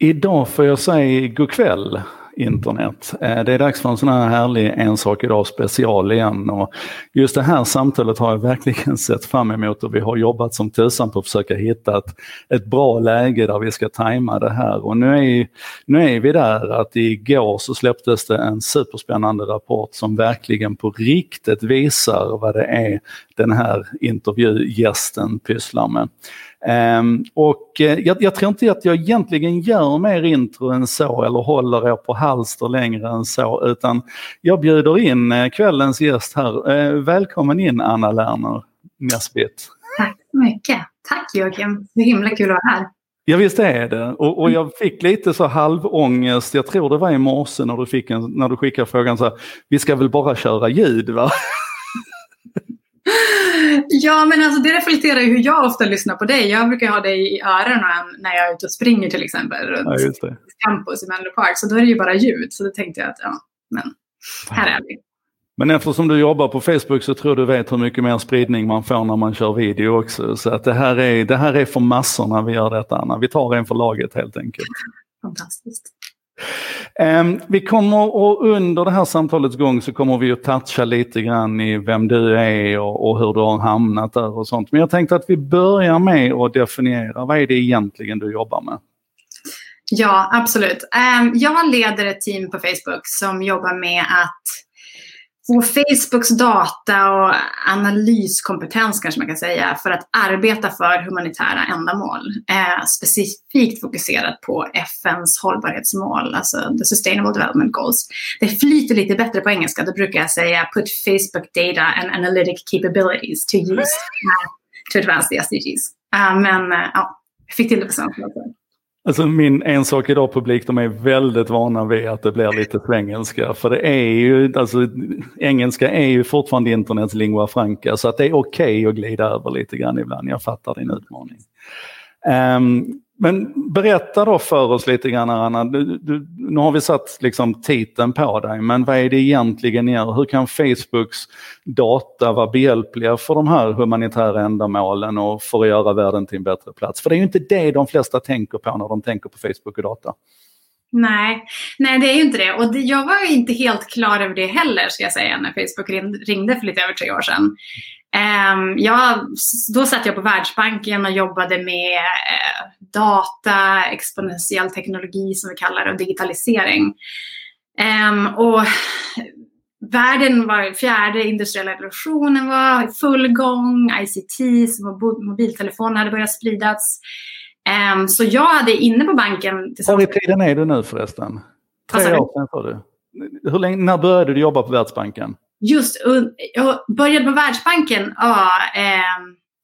Idag får jag säga god kväll internet. Eh, det är dags för en sån här härlig En sak idag special igen. Och just det här samtalet har jag verkligen sett fram emot och vi har jobbat som tusan på att försöka hitta ett, ett bra läge där vi ska tajma det här. Och nu är, nu är vi där att igår så släpptes det en superspännande rapport som verkligen på riktigt visar vad det är den här intervjugästen pysslar med. Um, och uh, jag, jag, tror inte att jag egentligen gör mer intro än så eller håller er på halster längre än så utan jag bjuder in uh, kvällens gäst här. Uh, välkommen in Anna Lerner Nesbit. Tack så mycket. Tack Joakim. Det är himla kul att vara här. Ja visst är det. Och, och, jag fick lite så halvångest, jag tror det var i morse när du, fick en, när du skickade frågan så här, vi ska väl bara köra ljud va? Ja, men alltså det reflekterar ju hur jag ofta lyssnar på dig. Jag brukar ha dig i öronen när jag är ute och springer till exempel runt ja, campus i Menlo Park. Så då är det ju bara ljud. Så då tänkte jag att ja, men här är vi. Men eftersom du jobbar på Facebook så tror du vet hur mycket mer spridning man får när man kör video också. Så att det här är, det här är för massorna vi gör detta, Anna. Vi tar en för laget helt enkelt. Fantastiskt. Ehm, vi kommer och under det här samtalets gång så kommer vi att toucha lite grann i vem du är och, och, hur du har hamnat där och sånt. Men jag tänkte att vi börjar med att definiera, vad är det egentligen du jobbar med? Ja, absolut. Ehm, jag leder ett team på Facebook som jobbar med att få Facebooks data och analyskompetens kanske man kan säga för att arbeta för humanitära ändamål. Eh, specifikt fokuserat på FNs hållbarhetsmål, alltså the sustainable development goals. Det flyter lite bättre på engelska, då brukar jag säga put Facebook data and analytic capabilities to use to advance the SDGs. Uh, men uh, ja, jag fick till det på svenska. Alltså min En sak idag-publik, de är väldigt vana vid att det blir lite svengelska. För det är ju, alltså engelska är ju fortfarande internets lingua franca. Så att det är okej okay att glida över lite grann ibland. Jag fattar din utmaning. Um, men berätta då för oss lite grann Anna, du, du, nu har vi satt liksom titeln på dig, men vad är det egentligen ni gör? Hur kan Facebooks data vara behjälpliga för de här humanitära ändamålen och för att göra världen till en bättre plats? För det är ju inte det de flesta tänker på när de tänker på Facebook och data. Nej, nej det är ju inte det. Och det, jag var ju inte helt klar över det heller ska jag säga när Facebook ringde för lite över tre år sedan. Ehm, um, jag, då satt jag på Världsbanken och jobbade med uh, data, exponentiell teknologi som vi kallar det och digitalisering. Um, och världen var, fjärde industriella revolutionen var i full gång, ICT, som mobiltelefoner hade börjat spridas. Um, så jag hade inne på banken... Var i tiden är du nu förresten? Tre år sedan för du. Hur länge, när började du jobba på Världsbanken? Just, jag började på Världsbanken. Ja, eh,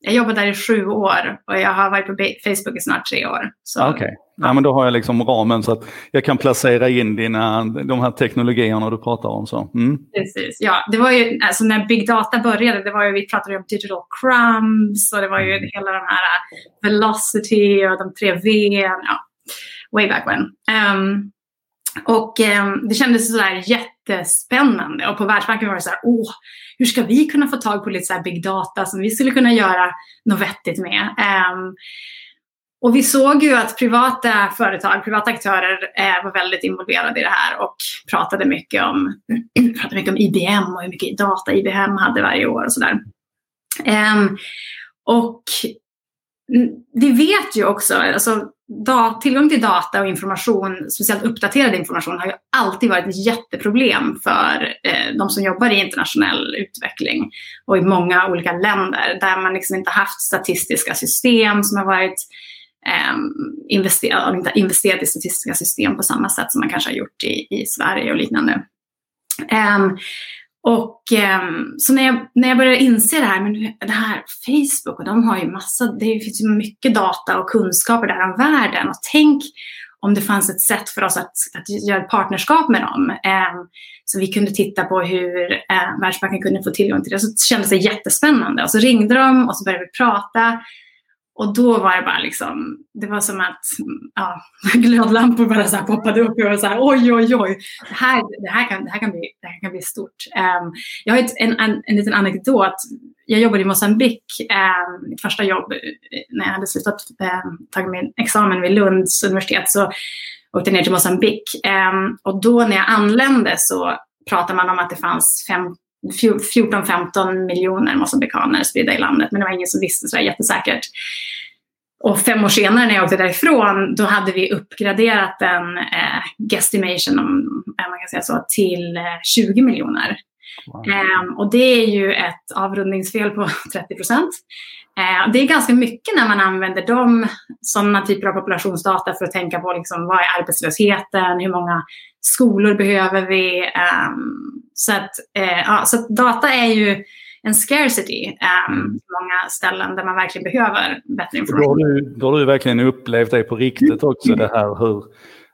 jag jobbade där i sju år och jag har varit på Facebook i snart tre år. Okej, okay. ja, men då har jag liksom ramen så att jag kan placera in dina, de här teknologierna du pratar om. Så. Mm. Precis, ja. Det var ju, alltså när Big Data började, det var ju, vi pratade om digital crumbs och det var ju mm. hela de här uh, velocity och de tre V. Ja, way back when. Um, och um, det kändes sådär jättespännande. Och på Världsbanken var det så här, åh, hur ska vi kunna få tag på lite så big data som vi skulle kunna göra något vettigt med? Um, och vi såg ju att privata företag, privata aktörer eh, var väldigt involverade i det här och pratade mycket om, pratade mycket om IBM och hur mycket data IBM hade varje år och sådär. Um, och vi vet ju också, alltså, da, tillgång till data och information, speciellt uppdaterad information, har ju alltid varit ett jätteproblem för eh, de som jobbar i internationell utveckling och i många olika länder där man liksom inte haft statistiska system som har varit eh, investerat, inte investerat i statistiska system på samma sätt som man kanske har gjort i, i Sverige och liknande. Um, och eh, så när jag, när jag började inse det här, men det här Facebook och de har ju massa, det finns ju mycket data och kunskaper där om världen och tänk om det fanns ett sätt för oss att, att göra ett partnerskap med dem. Eh, så vi kunde titta på hur eh, Världsbanken kunde få tillgång till det. Så det kändes det jättespännande. Och så ringde de och så började vi prata. Och då var det bara liksom, det var som att ja, glödlampor bara så poppade upp och jag var så här, oj, oj, oj, det här, det här, kan, det här, kan, bli, det här kan bli stort. Um, jag har ett, en, en, en liten anekdot. Jag jobbade i Mosambik, um, mitt första jobb eh, när jag hade slutat um, tagit min examen vid Lunds universitet så åkte jag ner till Mosambik. Um, och då när jag anlände så pratade man om att det fanns fem 14-15 miljoner mosambikaner spridda i landet, men det var ingen som visste så jättesäkert. Och fem år senare när jag åkte därifrån, då hade vi uppgraderat den eh, guesstimation, om man kan säga så, till eh, 20 miljoner. Wow. Eh, och det är ju ett avrundningsfel på 30 procent. Eh, det är ganska mycket när man använder de sådana typer av populationsdata för att tänka på liksom, vad är arbetslösheten, hur många skolor behöver vi? Um, så, att, eh, ja, så att data är ju en scarcity um, många ställen där man verkligen behöver bättre information. Då har du, då har du verkligen upplevt det på riktigt också, det här hur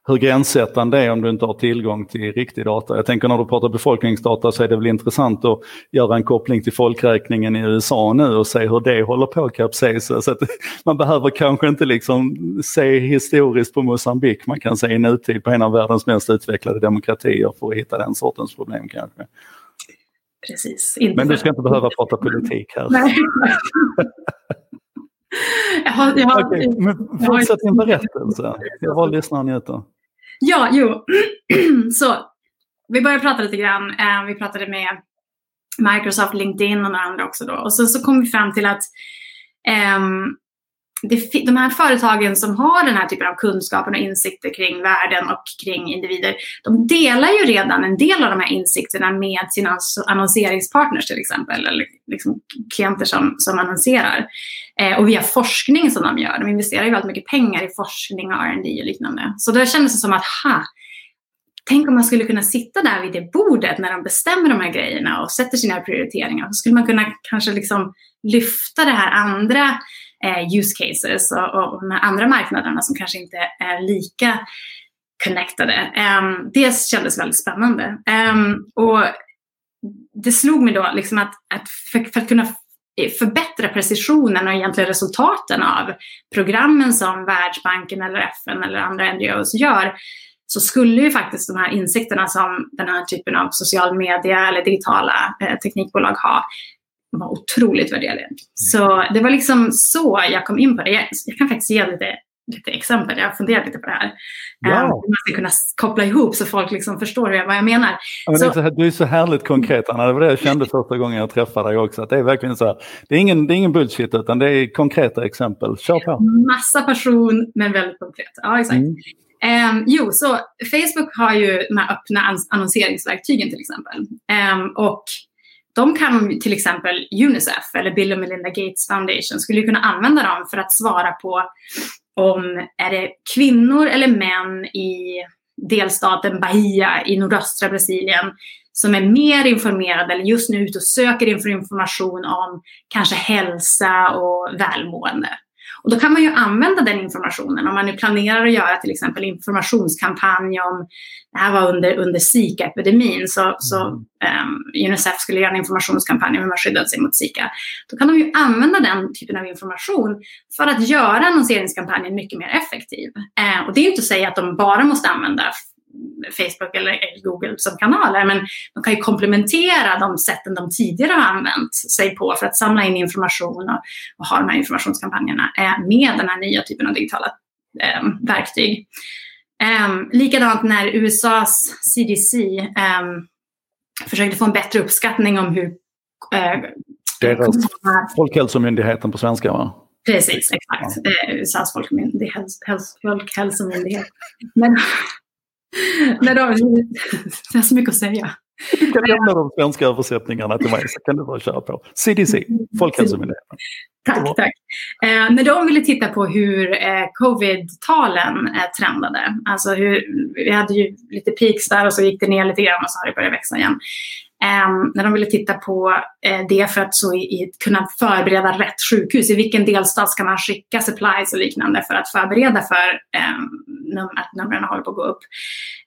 hur gränssättande det är om du inte har tillgång till riktig data. Jag tänker när du pratar befolkningsdata så är det väl intressant att göra en koppling till folkräkningen i USA nu och se hur det håller på att kapsejsa. Så att man behöver kanske inte liksom se historiskt på Mosambik, man kan se i nutid på en av världens mest utvecklade demokratier för att hitta den sortens problem kanske. Precis. Men du ska inte behöva prata politik här. Jag har, jag har, Okej, men fortsätt din berättelse. Jag var lyssnar och njuter. Ja, jo. så vi började prata lite grann. Eh, vi pratade med Microsoft, LinkedIn och några andra också då. Och så, så kom vi fram till att um, det, de här företagen som har den här typen av kunskapen och insikter kring världen och kring individer, de delar ju redan en del av de här insikterna med sina annonseringspartners till exempel, eller liksom klienter som, som annonserar. Eh, och via forskning som de gör. De investerar ju väldigt mycket pengar i forskning och R&D och liknande. Så då kändes det som att, ha, tänk om man skulle kunna sitta där vid det bordet när de bestämmer de här grejerna och sätter sina prioriteringar. Så skulle man kunna kanske liksom lyfta det här andra eh, use cases och, och de här andra marknaderna som kanske inte är lika connectade. Um, det kändes väldigt spännande. Um, och det slog mig då liksom att, att för, för, att kunna förbättra precisionen och egentligen resultaten av programmen som Världsbanken eller FN eller andra NGOs gör så skulle ju faktiskt de här insikterna som den här typen av social media eller digitala eh, teknikbolag har var otroligt värderade. Så det var liksom så jag kom in på det. Jag, jag kan faktiskt ge lite, lite exempel. Jag har funderat lite på det här. Ja. Um, man ska kunna koppla ihop så folk liksom förstår vad jag menar. Ja, men så, är du är så härligt konkret Anna. Det var det jag kände första gången jag träffade dig också. Att det är verkligen så här. Det är ingen, det är ingen bullshit utan det är konkreta exempel. Kör på. Massa passion men väldigt konkret. Ja, exakt. Mm. Um, jo, så Facebook har ju de här öppna annonseringsverktygen till exempel. Um, och de kan till exempel Unicef eller Bill och Melinda Gates Foundation skulle kunna använda dem för att svara på om är det kvinnor eller män i delstaten Bahia i nordöstra Brasilien som är mer informerade eller just nu ute och söker information om kanske hälsa och välmående. Och då kan man ju använda den informationen om man nu planerar att göra till exempel informationskampanj om, det här var under, under Zika-epidemin, så, så um, Unicef skulle göra en informationskampanj om hur man skyddade sig mot Zika. Då kan de ju använda den typen av information för att göra annonseringskampanjen mycket mer effektiv. Uh, och det är inte att säga att de bara måste använda Facebook eller Google som kanaler. Men de kan ju komplementera de sätten de tidigare har använt sig på för att samla in information och, och ha de här informationskampanjerna eh, med den här nya typen av digitala eh, verktyg. Eh, likadant när USAs CDC eh, försökte få en bättre uppskattning om hur eh, deras Folkhälsomyndigheten på svenska va? Precis, exakt. Ja. Eh, USAs folkhälsomyndighet. Men Nej, då, det är så mycket att säga. Du kan lämna de svenska översättningarna till mig så kan du bara köra på. CDC, Folkhälsomyndigheten. Tack, tack. Eh, när de ville titta på hur eh, covid-talen eh, trendade, alltså hur, vi hade ju lite peaks där och så gick det ner lite grann och så har det börjat växa igen. Um, när de ville titta på uh, det för att så i, i, kunna förbereda rätt sjukhus. I vilken delstat ska man skicka supplies och liknande för att förbereda för um, num att numren håller på att gå upp.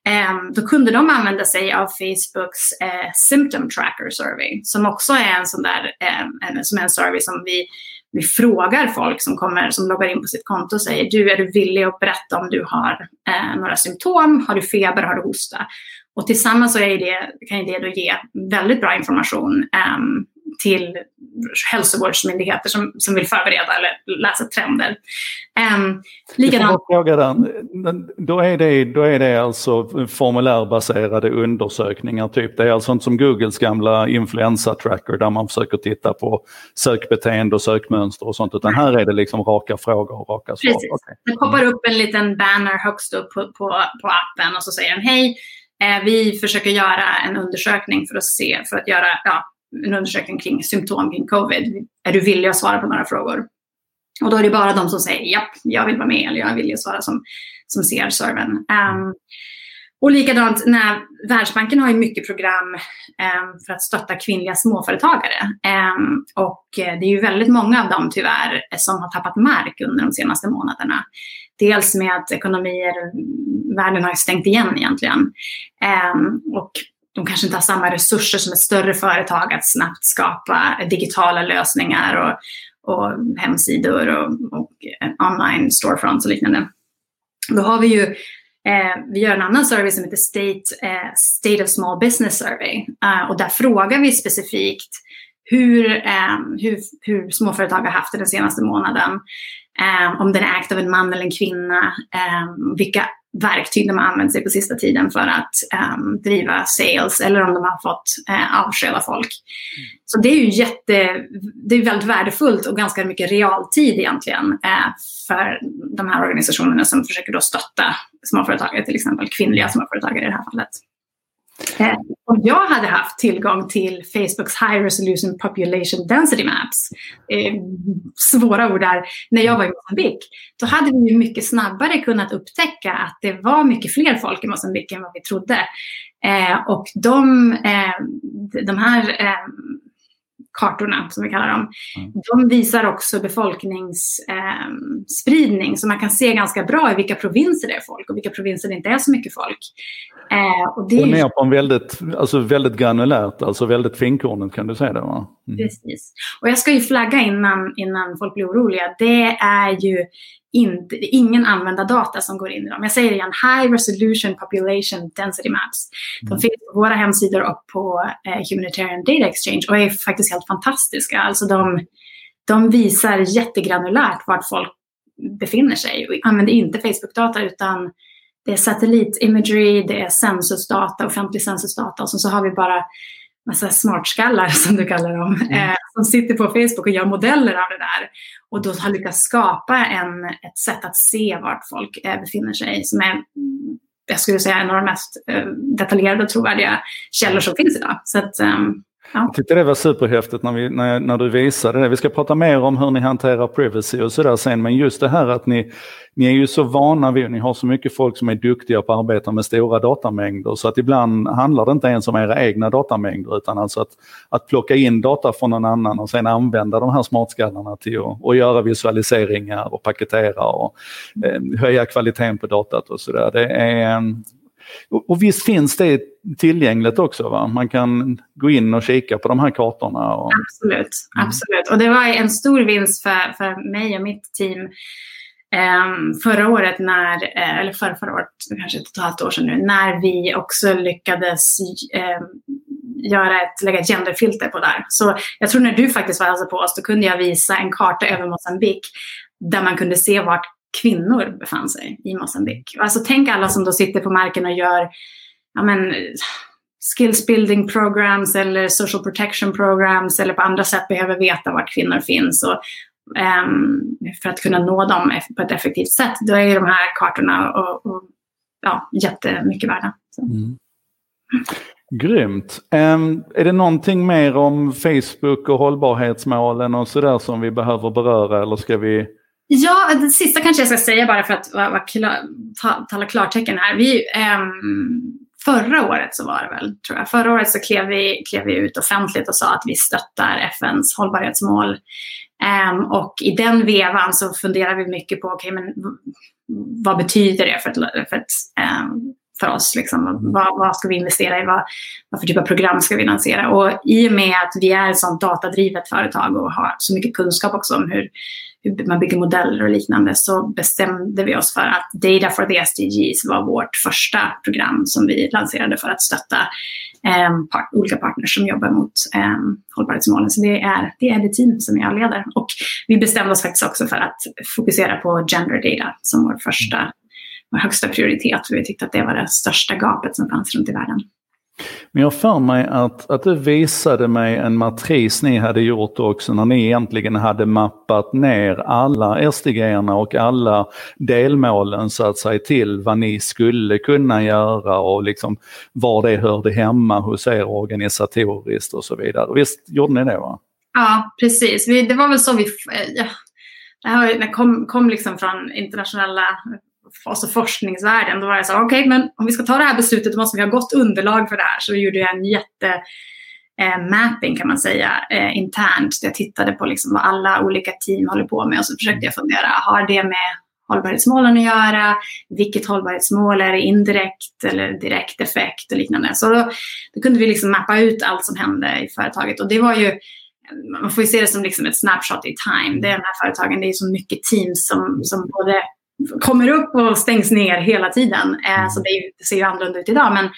Um, då kunde de använda sig av Facebooks uh, Symptom Tracker Survey som också är en sån där, en, som är en survey som vi vi frågar folk som, kommer, som loggar in på sitt konto och säger du, är du villig att berätta om du har eh, några symptom? Har du feber? Har du hosta? Och tillsammans så är det, kan det då ge väldigt bra information um, till hälsovårdsmyndigheter som, som vill förbereda eller läsa trender. Um, likadant... fråga. Då, är det, då är det alltså formulärbaserade undersökningar, typ. det är alltså inte som Googles gamla influensa-tracker där man försöker titta på sökbeteende och sökmönster och sånt, utan här är det liksom raka frågor och raka svar. Precis. Okay. Det poppar upp en liten banner högst upp på, på, på appen och så säger den hej, Eh, vi försöker göra en undersökning för att se, för att göra ja, en undersökning kring symptom kring covid. Är du villig att svara på några frågor? Och då är det bara de som säger ja, jag vill vara med eller jag vill ju svara som, som ser servern. Um, ehm, och likadant när Världsbanken har ju mycket program um, för att stötta kvinnliga småföretagare. Um, och eh, det är ju väldigt många av dem tyvärr som har tappat mark under de senaste månaderna. Dels med att ekonomier, världen har ju stängt igen egentligen. Ehm, och de kanske inte har samma resurser som ett större företag att snabbt skapa digitala lösningar och, och hemsidor och, och eh, online storefronts och liknande. Då har vi ju eh, vi gör en annan survey som heter State, eh, State of Small Business Survey. Eh, och där frågar vi specifikt hur, eh, hur, hur småföretag har haft det den senaste månaden. Eh, om den är ägt av en man eller en kvinna. Eh, vilka verktyg de har använt sig på sista tiden för att eh, driva sales eller om de har fått eh, avskeda folk. Mm. Så det är ju jätte, det är väldigt värdefullt och ganska mycket realtid egentligen eh, för de här organisationerna som försöker då stötta småföretagare, till exempel kvinnliga småföretagare i det här fallet. Eh, om jag hade haft tillgång till Facebooks High Resolution Population Density Maps, eh, svåra ord där, när jag var i Mosambik, då hade vi mycket snabbare kunnat upptäcka att det var mycket fler folk i Mosambik än vad vi trodde. Eh, och de, eh, de här eh, kartorna, som vi kallar dem, mm. de visar också befolkningsspridning. Eh, så man kan se ganska bra i vilka provinser det är folk och vilka provinser det inte är så mycket folk. Eh, och, det och ner på en väldigt, alltså väldigt granulärt, alltså väldigt finkornigt kan du säga det va? Mm. Precis. Och jag ska ju flagga innan, innan folk blir oroliga. Det är ju inte, ingen användardata som går in i dem. Jag säger det igen, High Resolution Population Density Maps. De mm. finns på våra hemsidor och på eh, Humanitarian Data Exchange och är faktiskt helt fantastiska. Alltså de, de visar jättegranulärt vart folk befinner sig och använder inte Facebook-data utan det är satellitimagery, det är censusdata, offentlig censusdata och så har vi bara massa smartskallar som du kallar dem, mm. eh, som sitter på Facebook och gör modeller av det där. Och då har lyckats skapa en, ett sätt att se vart folk eh, befinner sig som är, jag skulle säga, en av de mest eh, detaljerade och trovärdiga källor som finns idag. Så att, um, Ja. Jag tyckte det var superhäftigt när, vi, när, när du visade det. Vi ska prata mer om hur ni hanterar privacy och sådär sen, men just det här att ni, ni är ju så vana vid, ni har så mycket folk som är duktiga på att arbeta med stora datamängder så att ibland handlar det inte ens om era egna datamängder utan alltså att, att plocka in data från någon annan och sen använda de här smartskallarna till att och göra visualiseringar och paketera och eh, höja kvaliteten på datat och sådär. Det är och, och visst finns det tillgängligt också? Va? Man kan gå in och kika på de här kartorna. Och... Absolut, mm. absolut. Och det var en stor vinst för, för mig och mitt team um, förra året, när, eh, eller förra, förra året, kanske ett och ett halvt år sedan nu, när vi också lyckades um, göra ett, lägga ett genderfilter på där. Så jag tror när du faktiskt var alltså på oss, då kunde jag visa en karta över Mosambik där man kunde se vart kvinnor befann sig i Mosambik. Alltså tänk alla som då sitter på marken och gör ja, men, skills building programs eller social protection programs eller på andra sätt behöver veta var kvinnor finns. Och, um, för att kunna nå dem på ett effektivt sätt. Då är ju de här kartorna och, och, ja, jättemycket värda. Mm. Grymt. Um, är det någonting mer om Facebook och hållbarhetsmålen och sådär som vi behöver beröra eller ska vi Ja, det sista kanske jag ska säga bara för att vara, klar, ta, tala klartecken här. Vi, um, förra året så var det väl, tror jag. Förra året så klev vi, klev vi ut offentligt och sa att vi stöttar FNs hållbarhetsmål. Um, och i den vevan så funderar vi mycket på, okay, men vad betyder det för ett, för ett um, för oss. Liksom. Vad, vad, ska vi investera i? Vad, vad för typ av program ska vi lansera? Och i och med att vi är ett sånt datadrivet företag och har så mycket kunskap också om hur, hur man bygger modeller och liknande så bestämde vi oss för att Data for the SDGs var vårt första program som vi lanserade för att stötta eh, part, olika partners som jobbar mot eh, hållbarhetsmålen. Så det är, det är det team som jag leder. Och vi bestämde oss faktiskt också för att fokusera på gender data som vår första vår högsta prioritet. För vi tyckte att det var det största gapet som fanns runt i världen. Men jag för mig att, att du visade mig en matris ni hade gjort också när ni egentligen hade mappat ner alla sdg och alla delmålen så att säga till vad ni skulle kunna göra och liksom var det hörde hemma hos er organisatoriskt och så vidare. Visst gjorde ni det? va? Ja, precis. Vi, det var väl så vi... Eh, ja, det här kom, kom liksom från internationella alltså forskningsvärlden. Då var jag så okej, okay, men om vi ska ta det här beslutet då måste vi ha gott underlag för det här. Så gjorde jag en jätte eh, mapping kan man säga eh, internt. Jag tittade på liksom vad alla olika team håller på med och så försökte jag fundera, har det med hållbarhetsmålen att göra? Vilket hållbarhetsmål är det indirekt eller direkt effekt och liknande. Så då, då kunde vi liksom mappa ut allt som hände i företaget och det var ju man får ju se det som liksom ett snapshot i time. Det är de här företagen, det är så mycket teams som, som både kommer upp och stängs ner hela tiden. Eh, så det, det, ser ju annorlunda ut idag. Men,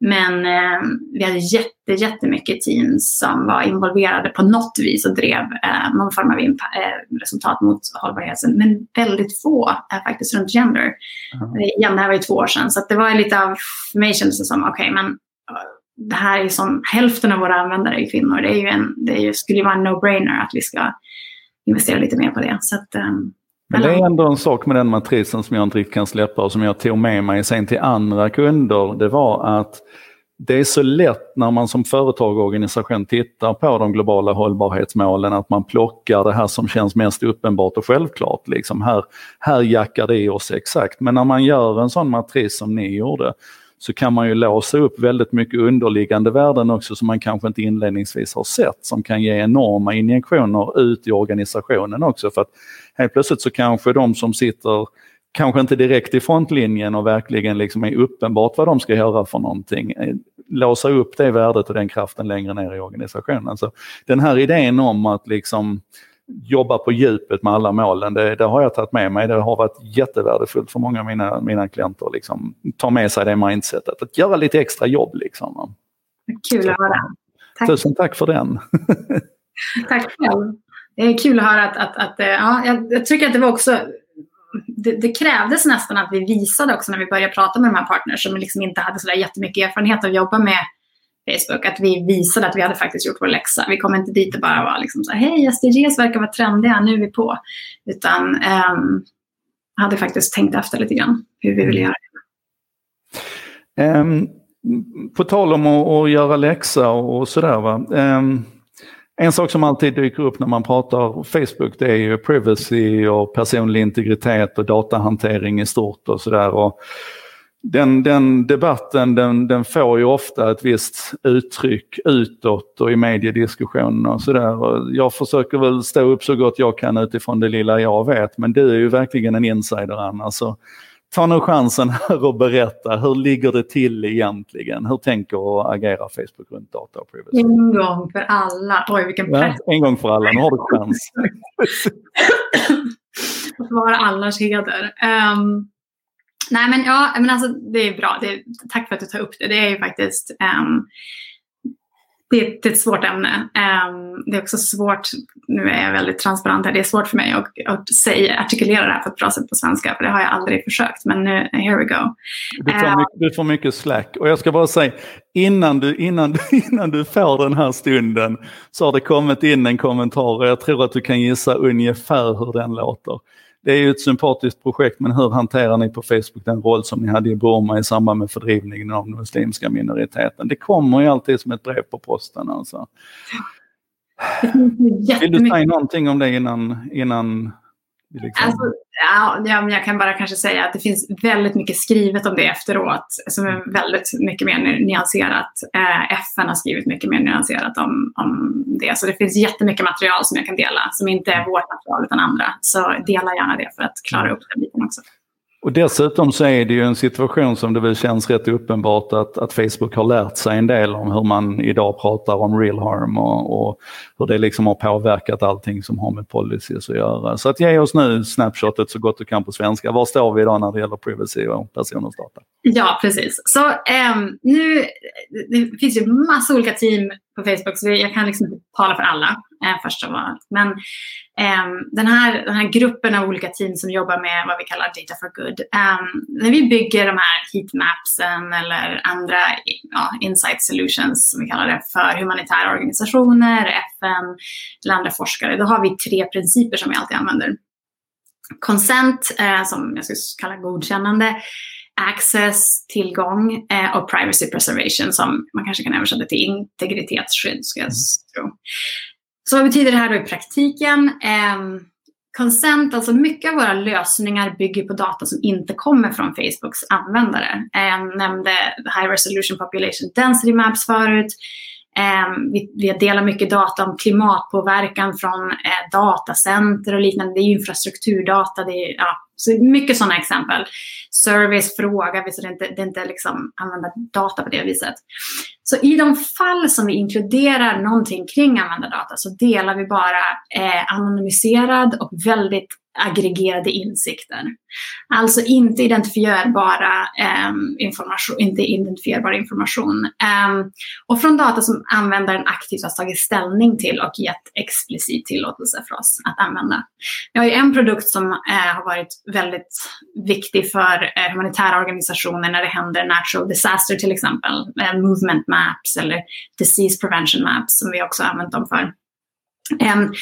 men eh, vi hade jätte, jättemycket teams som var involverade på något vis och drev eh, någon form av eh, resultat mot hållbarheten. Men väldigt få är faktiskt runt gender. Mm. Igen, det här var ju två år sedan. Så det var lite av, för mig kändes det som, okej, okay, men det här är som hälften av våra användare är kvinnor. Det, är ju en, det är ju, skulle ju vara en no-brainer att vi ska investera lite mer på det. Så att, um, men det är ändå en sak med den matrisen som jag inte riktigt kan släppa och som jag tog med mig sen till andra kunder. Det var att det är så lätt när man som företag och organisation tittar på de globala hållbarhetsmålen att man plockar det här som känns mest uppenbart och självklart. Liksom här, här jackar det i oss exakt. Men när man gör en sån matris som ni gjorde så kan man ju låsa upp väldigt mycket underliggande värden också som man kanske inte inledningsvis har sett som kan ge enorma injektioner ut i organisationen också. För att helt plötsligt så kanske de som sitter kanske inte direkt i frontlinjen och verkligen liksom är uppenbart vad de ska göra för någonting. Eh, låsa upp det värdet och den kraften längre ner i organisationen. Så den här idén om att liksom jobba på djupet med alla målen, det, det, har jag tagit med mig. Det har varit jättevärdefullt för många av mina, mina klienter. Liksom, ta med sig det mindsetet, att göra lite extra jobb. Liksom. Kul att höra. Tack. Tusen tack för den. tack själv. Det är kul att höra att, att, att ja, jag, jag tycker att det var också det, det, krävdes nästan att vi visade också när vi började prata med de här partners som liksom inte hade så där jättemycket erfarenhet av att jobba med Facebook, att vi visade att vi hade faktiskt gjort vår läxa. Vi kom inte dit och bara var liksom så här, hej SDGs verkar vara trendiga, nu är vi på. Utan um, hade faktiskt tänkt efter lite grann hur vi ville göra det. Um, på tal om att, att göra läxa och sådär. Va? Um, en sak som alltid dyker upp när man pratar Facebook det är ju privacy och personlig integritet och datahantering i stort och sådär den, den debatten den, den får ju ofta ett visst uttryck utåt och i mediediskussioner och sådär. Jag försöker väl stå upp så gott jag kan utifrån det lilla jag vet, men du är ju verkligen en insider Anna. Så ta nu chansen här och berätta, hur ligger det till egentligen? Hur tänker och agerar Facebook runt data och privacy? En gång för alla. Oj, vilken press. Ja, en gång för alla, nu har du chans. Att vara allas heder. Um, Nej men ja, men alltså, det är bra. Det, tack för att du tar upp det. Det är ju faktiskt um, det, det, är ett svårt ämne. Um, det är också svårt, nu är jag väldigt transparent här, det är svårt för mig att, att säga, artikulera det här på ett bra sätt på svenska, för det har jag aldrig försökt. Men nu, here we go. Du får, uh, mycket, du får mycket slack. Och jag ska bara säga, innan du, innan, innan du får den här stunden så har det kommit in en kommentar och jag tror att du kan gissa ungefär hur den låter det är ju ett sympatiskt projekt men hur hanterar ni på Facebook den roll som ni hade i Burma i samband med fördrivningen av den muslimska minoriteten? Det kommer ju alltid som ett brev på posten alltså. Vill du säga någonting om det innan, innan Liksom. Alltså, ja, jag kan bara kanske säga att det finns väldigt mycket skrivet om det efteråt som är väldigt mycket mer nyanserat. Eh, FN har skrivit mycket mer nyanserat om, om det. Så det finns jättemycket material som jag kan dela som inte är vårt material utan andra. Så dela gärna det för att klara upp den biten också. Och dessutom så är det ju en situation som det väl känns rätt uppenbart att, att Facebook har lärt sig en del om hur man idag pratar om real harm och, och hur det liksom har påverkat allting som har med policies att göra. Så att ge oss nu snapshotet så gott du kan på svenska. Var står vi idag när det gäller privacy och personers data? Ja, precis. Så um, nu, det finns ju massa olika team på Facebook så jag kan liksom inte tala för alla eh, först av allt. Men eh, den, här, den här gruppen av olika team som jobbar med vad vi kallar data for good. Eh, när vi bygger de här heatmapsen eller andra ja, insight solutions som vi kallar det för humanitära organisationer, FN eller andra forskare, då har vi tre principer som vi alltid använder. Consent, eh, som jag skulle kalla godkännande, access, tillgång eh, och privacy preservation som man kanske kan översätta till integritetsskydd. Ska jag mm. tro. Så vad betyder det här då i praktiken? Eh, consent, alltså mycket av våra lösningar bygger på data som inte kommer från Facebooks användare. Jag nämnde High Resolution Population Density Maps förut. Ehm, vi, vi, delar mycket data om klimatpåverkan från eh, datacenter och liknande. Det är infrastrukturdata. Det är, ja, så mycket sådana exempel. Service, fråga, så det är inte, det är inte liksom använda data på det viset. Så i de fall som vi inkluderar någonting kring användardata så delar vi bara eh, anonymiserad och väldigt aggregerade insikter. Alltså inte identifierbara, eh, information, inte identifierbar information. Eh, och från data som användaren aktivt har tagit ställning till och gett explicit tillåtelse för oss att använda. Vi har ju en produkt som eh, har varit väldigt viktig för eh, humanitära organisationer när det händer natural disaster till exempel. Eh, movement maps eller disease prevention maps som vi också använt dem för. Um,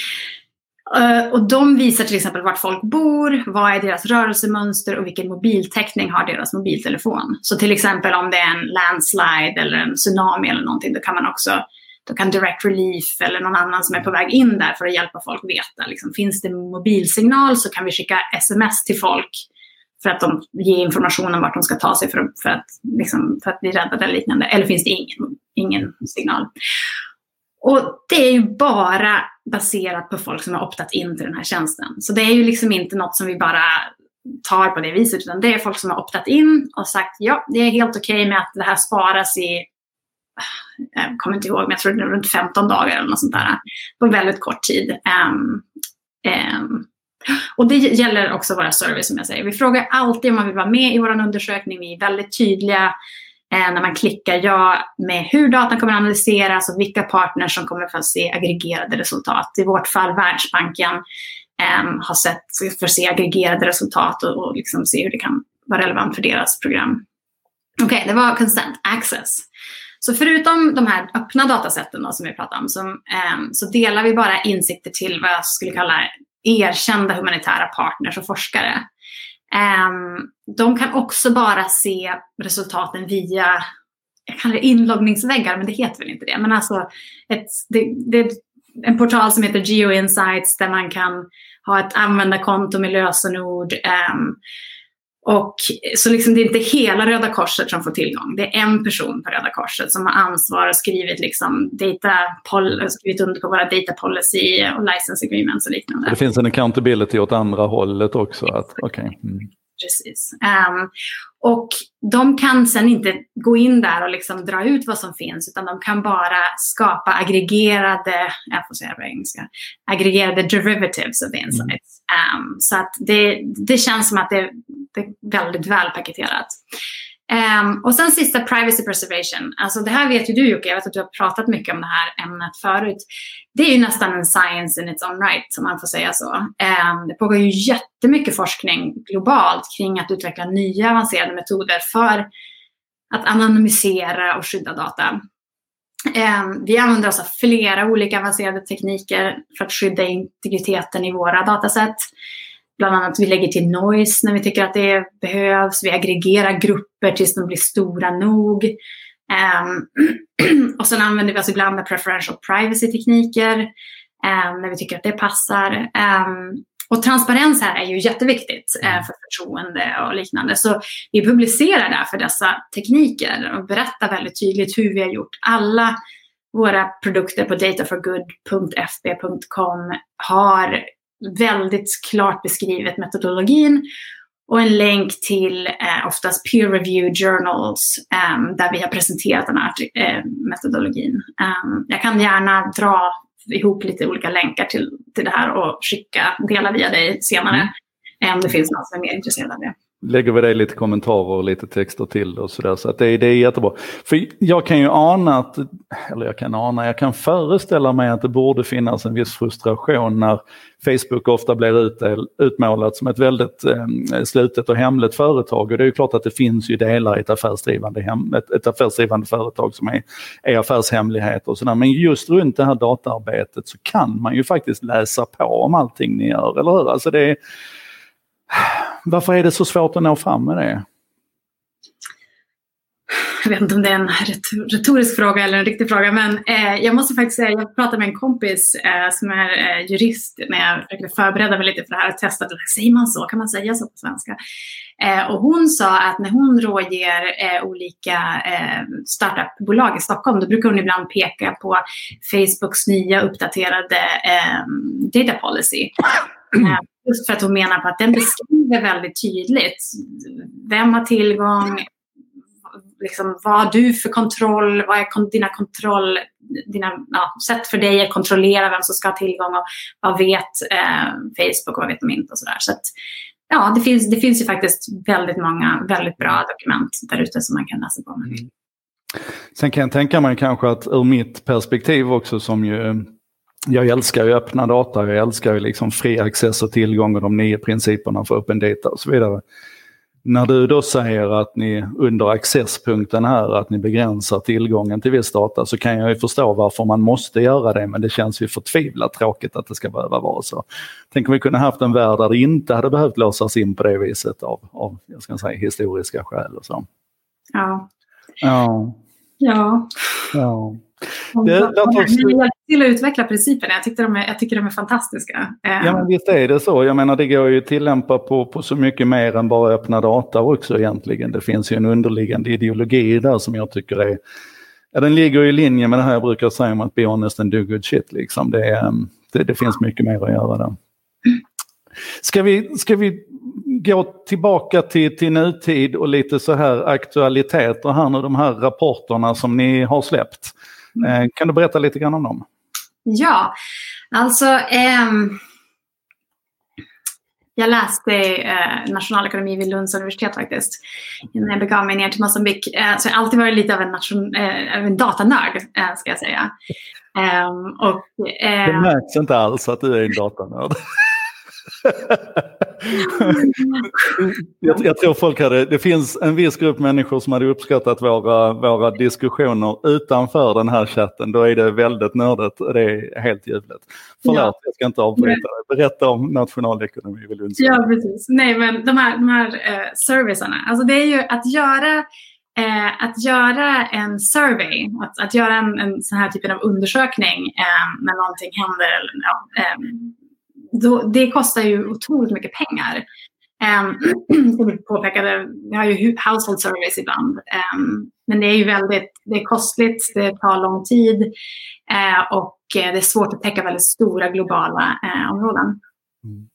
och de visar till exempel vart folk bor, vad är deras rörelsemönster och vilken mobiltäckning har deras mobiltelefon. Så till exempel om det är en landslide eller en tsunami eller någonting, då kan man också då kan Direct Relief eller någon annan som är på väg in där för att hjälpa folk veta. Liksom, finns det mobilsignal så kan vi skicka sms till folk för att de ger information om vart de ska ta sig för, för, att, liksom, för att bli räddade eller liknande. Eller finns det ingen, ingen signal. Och det är ju bara baserat på folk som har optat in till den här tjänsten. Så det är ju liksom inte något som vi bara tar på det viset, utan det är folk som har optat in och sagt ja, det är helt okej okay med att det här sparas i, Ah, jag kommer inte ihåg, men jag tror det är runt 15 dagar eller något sånt där, på väldigt kort tid. Um, um, och det gäller också våra service som jag säger. Vi frågar alltid om man vill vara med i vår undersökning. Vi är väldigt tydliga eh, när man klickar ja med hur datan kommer analyseras och vilka partners som kommer få se aggregerade resultat. I vårt fall Världsbanken eh, har sett, för att se aggregerade resultat och, och liksom se hur det kan vara relevant för deras program. Okej, okay, det var consent access. Så förutom de här öppna datasätten då, som vi pratade om som, eh, så delar vi bara insikter till vad jag skulle kalla erkända humanitära partners och forskare. Um, de kan också bara se resultaten via jag kallar det inloggningsväggar, men det heter väl inte det. Men alltså ett, det, det är en portal som heter GeoInsights där man kan ha ett användarkonto med lösenord. Um, och, så liksom det är inte hela Röda Korset som får tillgång. Det är en person på Röda Korset som har ansvar och skrivit, liksom data, skrivit under på våra data policy och license agreements och liknande. Det finns en accountability åt andra hållet också? Att, okay. Mm. Precis. Um, och de kan sen inte gå in där och liksom dra ut vad som finns utan de kan bara skapa aggregerade, jag får säga på engelska, aggregerade derivatives of the insights. Mm. Um, så att det, det känns som att det, det är väldigt välpaketerat. Um, och sen sista, privacy preservation. Alltså det här vet ju du Jocke, jag vet att du har pratat mycket om det här ämnet förut. Det är ju nästan en science in its own right, som man får säga så. Um, det pågår ju jättemycket forskning globalt kring att utveckla nya avancerade metoder för att anonymisera och skydda data. Um, vi använder oss av flera olika avancerade tekniker för att skydda integriteten i våra dataset. Bland annat vi lägger till noise när vi tycker att det behövs. Vi aggregerar grupper tills de blir stora nog. Um, och sen använder vi oss ibland av preferential privacy-tekniker um, när vi tycker att det passar. Um, och transparens här är ju jätteviktigt uh, för förtroende och liknande. Så vi publicerar därför dessa tekniker och berättar väldigt tydligt hur vi har gjort. Alla våra produkter på dataforgood.fb.com har väldigt klart beskrivet metodologin och en länk till eh, oftast peer review journals um, där vi har presenterat den här eh, metodologin. Um, jag kan gärna dra ihop lite olika länkar till, till det här och skicka, dela via dig senare. Mm. Om det finns någon som är mer intresserad av det lägger vi det lite kommentarer och lite texter till och sådär. Så att det, det är jättebra. För jag kan ju ana att, eller jag kan ana, jag kan föreställa mig att det borde finnas en viss frustration när Facebook ofta blir ut, utmålat som ett väldigt eh, slutet och hemligt företag. Och det är ju klart att det finns ju delar i ett affärsdrivande, hem, ett, ett affärsdrivande företag som är, är affärshemligheter och sådär. Men just runt det här dataarbetet så kan man ju faktiskt läsa på om allting ni gör, eller hur? Alltså det är, varför är det så svårt att nå fram med det? Jag vet inte om det är en retorisk fråga eller en riktig fråga, men eh, jag måste faktiskt säga, jag pratade med en kompis eh, som är eh, jurist när jag försökte förbereda mig lite för det här och testade, säger man så, kan man säga så på svenska? Eh, och hon sa att när hon rådger eh, olika eh, startupbolag i Stockholm, då brukar hon ibland peka på Facebooks nya uppdaterade eh, data policy. Eh, just för att hon menar på att den beskriver väldigt tydligt vem har tillgång, liksom, vad har du för kontroll, vad är dina kontroll, dina ja, sätt för dig att kontrollera vem som ska ha tillgång och vad vet eh, Facebook och vad vet de inte och sådär. Så att, ja, det finns, det finns ju faktiskt väldigt många väldigt bra dokument där ute som man kan läsa på. Mm. Sen kan jag tänka mig kanske att ur mitt perspektiv också som ju eh, jag älskar ju öppna data, jag älskar ju liksom fri access och tillgång och de nio principerna för öppen data och så vidare. När du då säger att ni under accesspunkten här, att ni begränsar tillgången till viss data, så kan jag ju förstå varför man måste göra det, men det känns ju förtvivlat tråkigt att det ska behöva vara så. Tänk om vi kunde haft en värld där det inte hade behövt låsas in på det viset av, av jag ska säga, historiska skäl och så. Ja. Ja. Ja. ja. Det, låt oss... till att utveckla principerna. Jag, tyckte de är, jag tycker de är fantastiska. Ja, men visst är det så. Jag menar, det går ju att tillämpa på, på så mycket mer än bara öppna data också egentligen. Det finns ju en underliggande ideologi där som jag tycker är... Ja, den ligger i linje med det här jag brukar säga om att be honest and do good shit. Liksom. Det, är, det, det finns mycket mer att göra där. Ska vi, ska vi gå tillbaka till, till nutid och lite så här aktualiteter här nu, de här rapporterna som ni har släppt. Mm. Eh, kan du berätta lite grann om dem? Ja, alltså ehm, jag läste eh, nationalekonomi vid Lunds universitet faktiskt. När jag begav mig ner till Mosambik. Eh, så jag har alltid varit lite av en, nation, eh, en datanörd, eh, ska jag säga. Um, och, det märks inte alls att du är en datanörd. jag, jag, tror folk hade, det finns en viss grupp människor som hade uppskattat våra, våra diskussioner utanför den här chatten. Då är det väldigt nördigt och det är helt ljuvligt. Förlåt, ja. jag ska inte avbryta dig. Berätta om nationalekonomi vid Lunds Ja, precis. Nej, men de här, de här eh, servicerna, alltså det är ju att göra Eh, att göra en survey, att, att göra en, en sån här typen av undersökning eh, när någonting händer, eller, ja, eh, då, det kostar ju otroligt mycket pengar. Um, som vi påpekade, vi har ju household service ibland. Um, men det är ju väldigt det är kostligt, det tar lång tid uh, och uh, det är svårt att täcka väldigt stora globala uh, områden. Mm.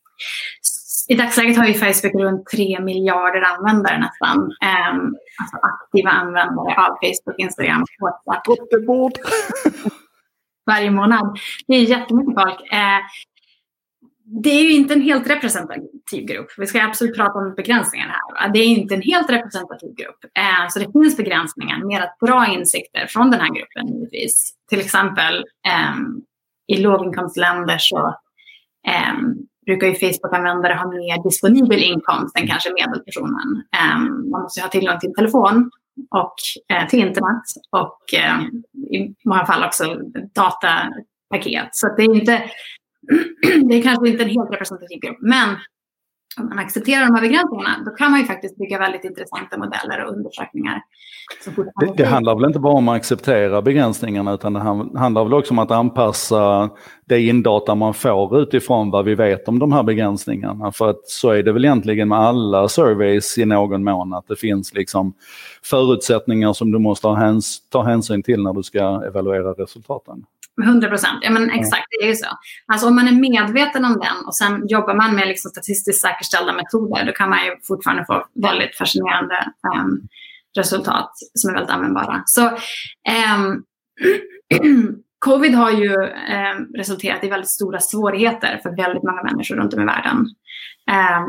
I dagsläget har ju Facebook runt 3 miljarder användare nästan. Um, alltså aktiva användare av Facebook, Instagram, WhatsApp. Varje månad. Det är jättemycket folk. Uh, det är ju inte en helt representativ grupp. Vi ska absolut prata om begränsningar här. Det är inte en helt representativ grupp. Eh, så det finns begränsningar med att dra insikter från den här gruppen givetvis. Till exempel ehm, i låginkomstländer så ehm, brukar ju Facebook-användare ha mer disponibel inkomst än kanske medelpersonen. Ehm, man måste ha tillgång till telefon och eh, till internet och i många fall också datapaket. Så det är inte det är kanske inte en helt representativ grupp, men om man accepterar de här begränsningarna, då kan man ju faktiskt bygga väldigt intressanta modeller och undersökningar. Det, det, handlar väl inte bara om att acceptera begränsningarna utan det handlar väl också om att anpassa det indata man får utifrån vad vi vet om de här begränsningarna. För att så är det väl egentligen med alla surveys i någon mån, att det finns liksom förutsättningar som du måste ta hänsyn till när du ska evaluera resultaten. 100 procent, ja men exakt, det är ju så. Alltså om man är medveten om den och sen jobbar man med liksom statistiskt säkerställda metoder, då kan man ju fortfarande få väldigt fascinerande um, resultat som är väldigt användbara. Så um, Covid har ju um, resulterat i väldigt stora svårigheter för väldigt många människor runt om i världen.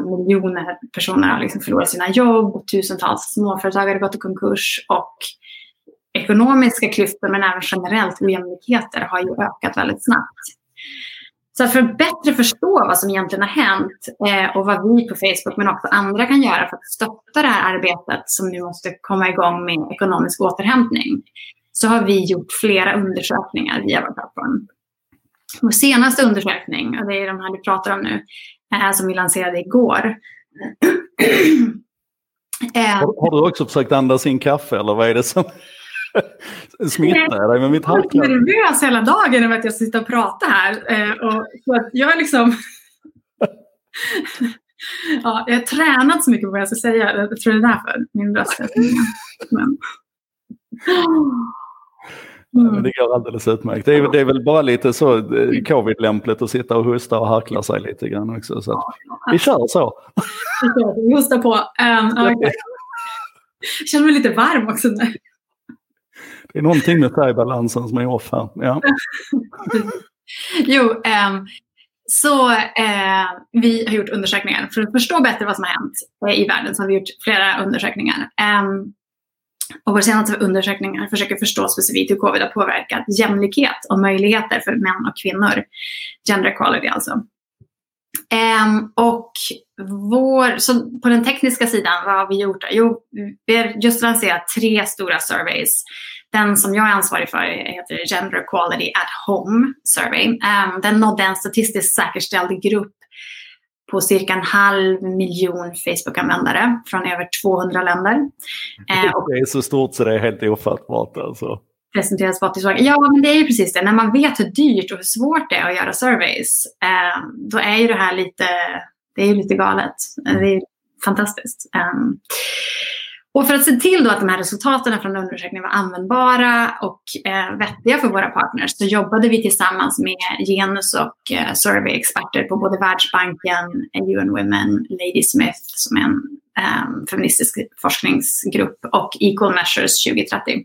miljoner personer har liksom förlorat sina jobb, tusentals småföretagare har gått i konkurs och ekonomiska klyftor men även generellt ojämlikheter har ju ökat väldigt snabbt. Så för att bättre förstå vad som egentligen har hänt eh, och vad vi på Facebook men också andra kan göra för att stötta det här arbetet som nu måste komma igång med ekonomisk återhämtning så har vi gjort flera undersökningar via vår plattform. Vår senaste undersökning, och det är de här du pratar om nu, eh, som vi lanserade igår. eh, har, har, du också försökt andas in kaffe eller vad är det som... Smittar jag dig med mitt halvkaffe? Jag är nervös hela dagen över att jag sitter och pratar här. Eh, och, så att jag är liksom... ja, jag har tränat så mycket på vad jag ska säga. Jag tror det är därför min röst är Men... Mm. det går alldeles utmärkt. Det är, det är väl bara lite så eh, covid-lämpligt att sitta och hosta och harkla sig lite grann också. Så vi kör så. Vi hostar på. Um, okay. Jag känner mig lite varm också nu. Det är någonting med färgbalansen som är off här. Ja. jo, um, så eh, vi har gjort undersökningar för att förstå bättre vad som har hänt eh, i världen. Så har vi gjort flera undersökningar. Um, och vår senaste undersökning försöker förstå specifikt hur covid har påverkat jämlikhet och möjligheter för män och kvinnor. Gender equality alltså. Um, och vår, så på den tekniska sidan, vad har vi gjort? Jo, vi har just lanserat tre stora surveys den som jag är ansvarig för heter Gender Equality at Home Survey. Um, den nådde en statistiskt säkerställd grupp på cirka en halv miljon Facebook-användare från över 200 länder. Det är så stort så det är helt ofattbart alltså. Presenteras på Ja, men det är ju precis det. När man vet hur dyrt och hur svårt det är att göra surveys, uh, då är ju det här lite, det är lite galet. Det är fantastiskt och för att se till då att de här resultaten från undersökningen var användbara och eh, vettiga för våra partners så jobbade vi tillsammans med genus och eh, surveyexperter på både Världsbanken, UN Women, Lady Smith som är en eh, feministisk forskningsgrupp och Equal Measures 2030.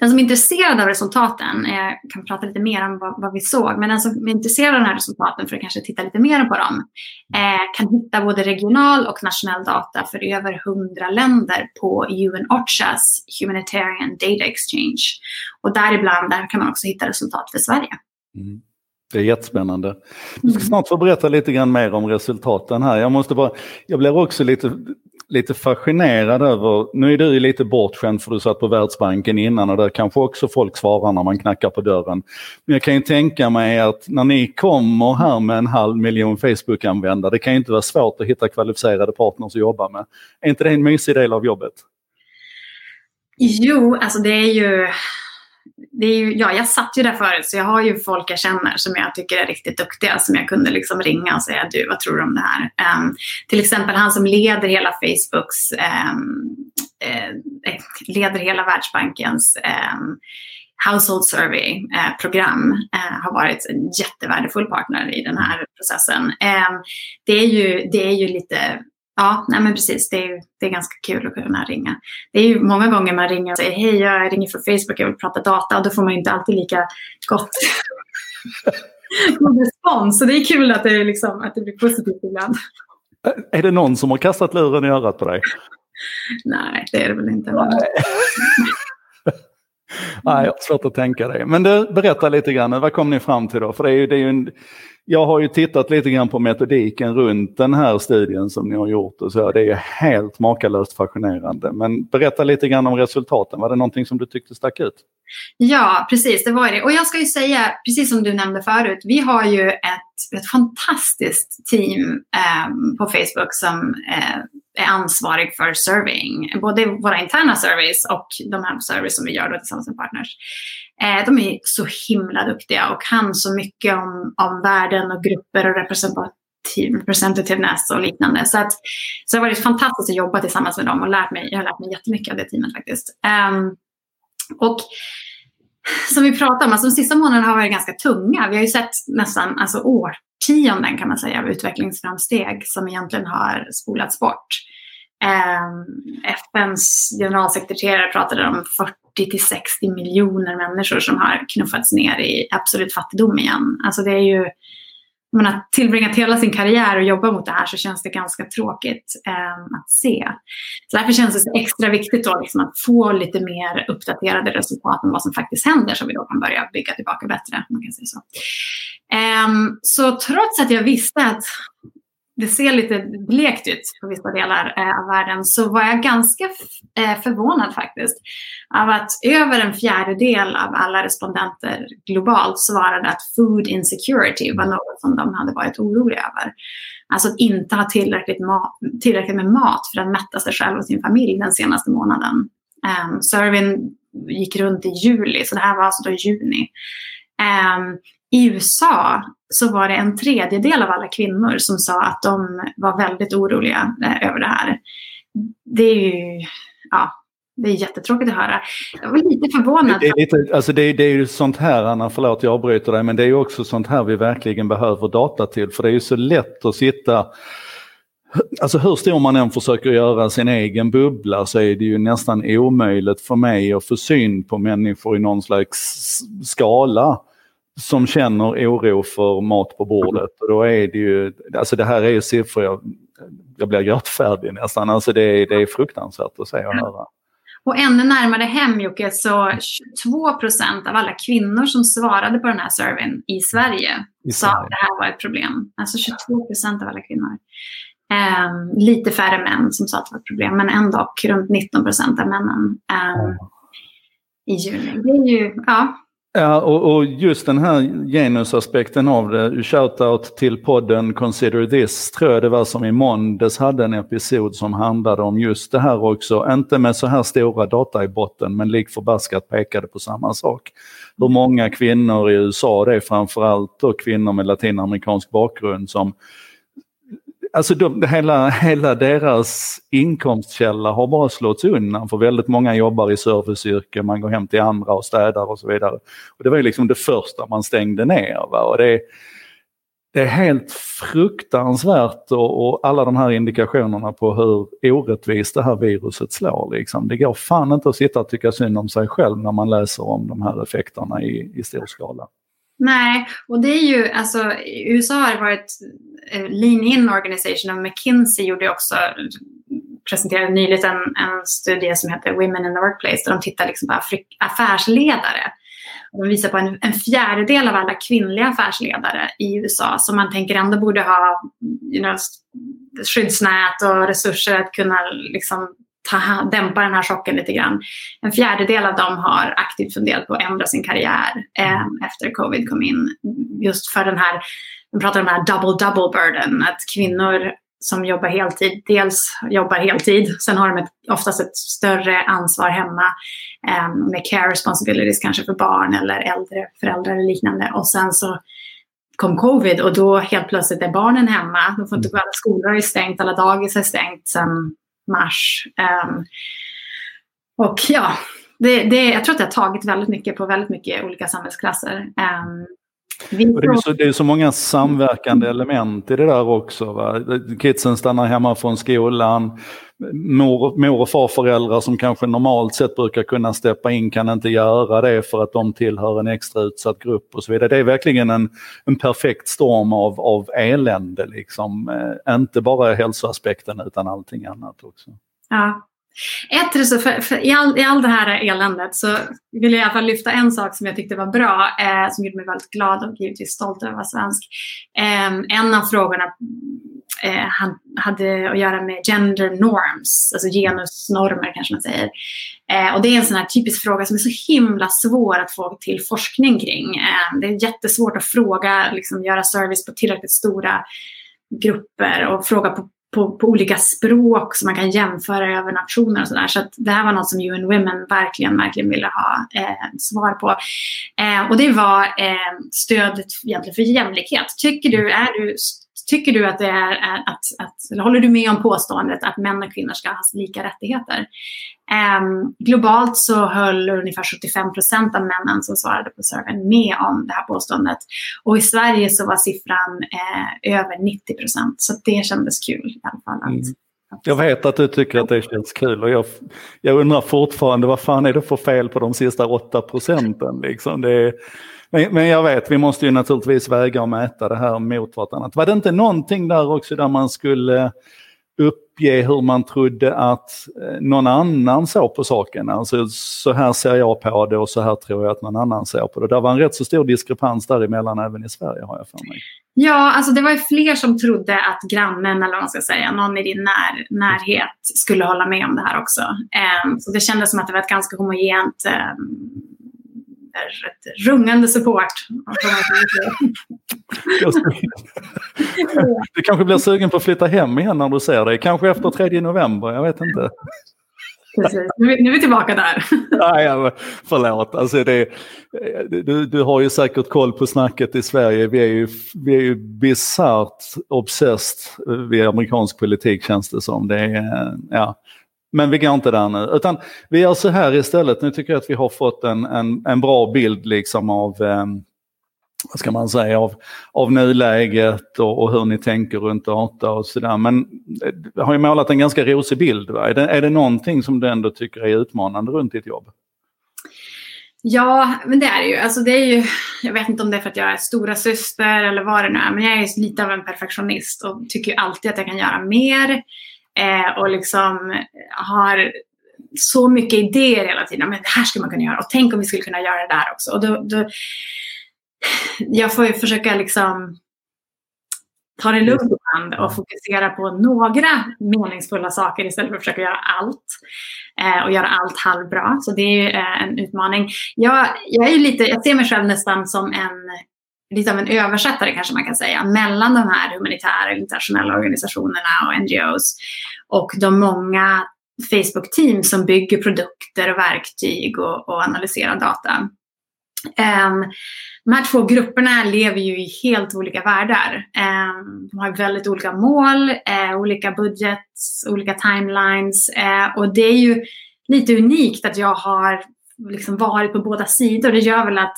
Den som är intresserad av resultaten, jag eh, kan prata lite mer om vad, vad, vi såg, men den som är intresserad av de här resultaten för att kanske titta lite mer på dem eh, kan hitta både regional och nationell data för över 100 länder på UN OCHAs Humanitarian Data Exchange. Och däribland där kan man också hitta resultat för Sverige. Mm. Det är jättespännande. Du ska mm. snart få berätta lite grann mer om resultaten här. Jag måste bara, jag blir också lite lite fascinerad över, nu är du lite bortskämd för du satt på Världsbanken innan och där kanske också folk svarar när man knackar på dörren. Men jag kan ju tänka mig att när ni kommer här med en halv miljon Facebook-användare, det kan ju inte vara svårt att hitta kvalificerade partners att jobba med. Är inte det en mysig del av jobbet? Jo, alltså det är ju det är ju, ja, jag satt ju där förut så jag har ju folk jag känner som jag tycker är riktigt duktiga som jag kunde liksom ringa och säga du vad tror du om det här? Um, till exempel han som leder hela Facebooks, um, uh, leder hela Världsbankens um, Household Survey-program eh, eh, har varit en jättevärdefull partner i den här processen. Eh, det, är ju, det är ju lite Ja, nej men precis. Det är, det är ganska kul att kunna ringa. Det är ju många gånger man ringer och säger hej, jag ringer från Facebook, jag vill prata data och då får man inte alltid lika gott respons. Så det är kul att det, liksom, att det blir positivt ibland. Är det någon som har kastat luren i örat på dig? Nej, det är det väl inte. Nej. Nej, jag har svårt att tänka det. Men du, berätta lite grann, vad kom ni fram till då? För det är ju, det är ju en, jag har ju tittat lite grann på metodiken runt den här studien som ni har gjort och så. Det är ju helt makalöst fascinerande. Men berätta lite grann om resultaten. Var det någonting som du tyckte stack ut? Ja, precis. Det var det. Och jag ska ju säga, precis som du nämnde förut, vi har ju ett, ett fantastiskt team eh, på Facebook som eh, är ansvarig för surveying. Både våra interna surveys och de här surveys som vi gör tillsammans med partners. Eh, de är så himla duktiga och kan så mycket om, om världen och grupper och representativeness och liknande. Så, att, så det har varit fantastiskt att jobba tillsammans med dem och lärt mig, jag har lärt mig jättemycket av det teamet faktiskt. Um, och som vi pratade om, alltså de sista månaderna har varit ganska tunga. Vi har ju sett nästan alltså, årtionden kan man säga av utvecklingsframsteg som egentligen har spolats bort. Ehm, um, FNs generalsekreterare pratade om 40 till 60 miljoner människor som har knuffats ner i absolut fattigdom igen. Alltså det är ju man har tillbringat hela sin karriär och jobbat mot det här så känns det ganska tråkigt eh, att se. Så därför känns det extra viktigt då liksom att få lite mer uppdaterade resultat om vad som faktiskt händer så vi då kan börja bygga tillbaka bättre. Man kan säga så. Eh, så trots att jag visste att det ser lite blekt ut på vissa delar eh, av världen så var jag ganska eh, förvånad faktiskt av att över en fjärdedel av alla respondenter globalt svarade att food insecurity var något som de hade varit oroliga över. Alltså att inte ha tillräckligt, mat, tillräckligt med mat för att mätta sig själv och sin familj den senaste månaden. Ehm, um, surveyn gick runt i juli, så det här var alltså då juni. Um, i USA så var det en tredjedel av alla kvinnor som sa att de var väldigt oroliga eh, över det här. Det är ju, ja, det är jättetråkigt att höra. Jag var lite förvånad. Det är, lite, alltså det, det är ju sånt här, Anna, förlåt jag avbryter dig, men det är ju också sånt här vi verkligen behöver data till. För det är ju så lätt att sitta Alltså hur stor man än försöker göra sin egen bubbla så är det ju nästan omöjligt för mig att få syn på människor i någon slags skala som känner oro för mat på bordet. Och då är det ju, alltså det här är ju siffror, jag, jag blir gråtfärdig nästan. Alltså det, är, det är fruktansvärt att se och höra. Och ännu närmare hem Jocke, så 22 procent av alla kvinnor som svarade på den här surveyn i Sverige I sa att det här var ett problem. Alltså 22 procent av alla kvinnor. Um, lite färre män som sa att det var ett problem, men ändå runt 19 procent av männen um, i juni. Det är ju, ja, Ja, och, och, just den här genusaspekten av det, shoutout till podden Consider This, tror jag det var som i måndags hade en episod som handlade om just det här också. Inte med så här stora data i botten, men lik förbaskat pekade på samma sak. Hur många kvinnor i USA, det är framförallt då kvinnor med latinamerikansk bakgrund som alltså de, hela, hela deras inkomstkälla har bara slått undan för väldigt många jobbar i serviceyrke, man går hem till andra och städar och så vidare. Och det var ju liksom det första man stängde ner. Va? Och det, det är helt fruktansvärt och, och, alla de här indikationerna på hur orättvist det här viruset slår. Liksom. Det går fan inte att sitta och tycka synd om sig själv när man läser om de här effekterna i, i stor skala. Nej, och det är ju, alltså i USA har det varit eh, Lean In Organization och McKinsey gjorde också, presenterade nyligen en, en studie som heter Women in the Workplace där de tittar liksom på affärsledare. Och de visar på en, en fjärdedel av alla kvinnliga affärsledare i USA som man tänker ändå borde ha you know, skyddsnät och resurser att kunna liksom ta, dämpa den här chocken lite grann. En fjärdedel av dem har aktivt funderat på att ändra sin karriär eh, efter covid kom in. Just för den här, vi pratar om den här double double burden, att kvinnor som jobbar heltid, dels jobbar heltid, sen har de ett, oftast ett större ansvar hemma eh, med care responsibilities kanske för barn eller äldre föräldrar eller liknande. Och sen så kom covid och då helt plötsligt är barnen hemma. De får inte gå, alla skolor är stängt, alla dagis är stängt sen mars. Um, och ja, det, det, jag tror att det har tagit väldigt mycket på väldigt mycket olika samhällsklasser. Ehm, Um, det, är så, det är så många samverkande element i det där också. Va? Kidsen stannar hemma från skolan. Mor, mor och farföräldrar som kanske normalt sett brukar kunna steppa in kan inte göra det för att de tillhör en extra utsatt grupp och så vidare. Det är verkligen en, en perfekt storm av, av elände. Liksom. Eh, inte bara hälsoaspekten utan allting annat också. Ja, ett för, för i, all, I all det här eländet så vill jag i alla fall lyfta en sak som jag tyckte var bra, eh, som gjorde mig väldigt glad och givetvis stolt över att vara svensk. Eh, en av frågorna eh, hade att göra med gender norms, alltså genusnormer kanske man säger. Eh, och det är en sån här typisk fråga som är så himla svår att få till forskning kring. Eh, det är jättesvårt att fråga, liksom, göra service på tillräckligt stora grupper och fråga på på, på, olika språk som man kan jämföra över nationer och sådär. Så att det här var något som UN Women verkligen, verkligen ville ha eh, svar på. Eh, och det var eh, stödet egentligen för jämlikhet. Tycker du, är du tycker du att det är att, att håller du med om påståendet att män och kvinnor ska ha lika rättigheter? Um, globalt så höll ungefär 75 procent av männen som svarade på surveyn med om det här påståendet. Och i Sverige så var siffran eh, över 90 procent. Så det kändes kul i alla fall. Att, mm. Jag vet att du tycker att det känns kul och jag, jag undrar fortfarande vad fan är det för fel på de sista 8 procenten? Liksom? Det, men, men jag vet, vi måste ju naturligtvis väga och mäta det här mot vartannat. Var det inte någonting där också där man skulle uppge hur man trodde att eh, någon annan såg på saken. Alltså så här ser jag på det och så här tror jag att någon annan ser på det. Det var en rätt så stor diskrepans däremellan även i Sverige har jag för mig. Ja, alltså det var ju fler som trodde att grannen eller vad man ska säga, någon i din när, närhet skulle hålla med om det här också. Um, så det kändes som att det var ett ganska homogent ehm, ett rungande support. du kanske blir sugen på att flytta hem igen när du ser det. Kanske efter 3 november, jag vet inte. Precis, nu, är vi tillbaka där. Nej, förlåt. Alltså det, du, du har ju säkert koll på snacket i Sverige. Vi är ju, vi är ju bisarrt obsessed vid amerikansk politik känns det som. Det är, ja. Men vi går inte där nu. Utan vi gör så här istället. Nu tycker jag att vi har fått en, en, en bra bild liksom av eh, vad ska man säga, av, av nuläget och, och hur ni tänker runt data och sådär. Men vi har ju målat en ganska rosig bild. Va? Är, det, är det någonting som du ändå tycker är utmanande runt ditt jobb? Ja, men det är det ju. Alltså det är ju. Jag vet inte om det är för att jag är stora syster eller vad det nu är, men jag är lite av en perfektionist och tycker alltid att jag kan göra mer. Eh, och liksom eh, har så mycket idéer hela tiden. Men det här skulle man kunna göra och tänk om vi skulle kunna göra det där också. Och då, då jag får ju försöka liksom ta det lugnt ibland och fokusera på några meningsfulla saker istället för att försöka göra allt. Eh, och göra allt halvbra. Så det är eh, en utmaning. Jag, jag, är lite, jag ser mig själv nästan som en lite av en översättare kanske man kan säga, mellan de här humanitära internationella organisationerna och NGOs och de många Facebook-team som bygger produkter och verktyg och, och analyserar data. Um, de här två grupperna lever ju i helt olika världar. Um, de har väldigt olika mål, uh, olika budgets, olika timelines uh, och det är ju lite unikt att jag har liksom varit på båda sidor. Det gör väl att,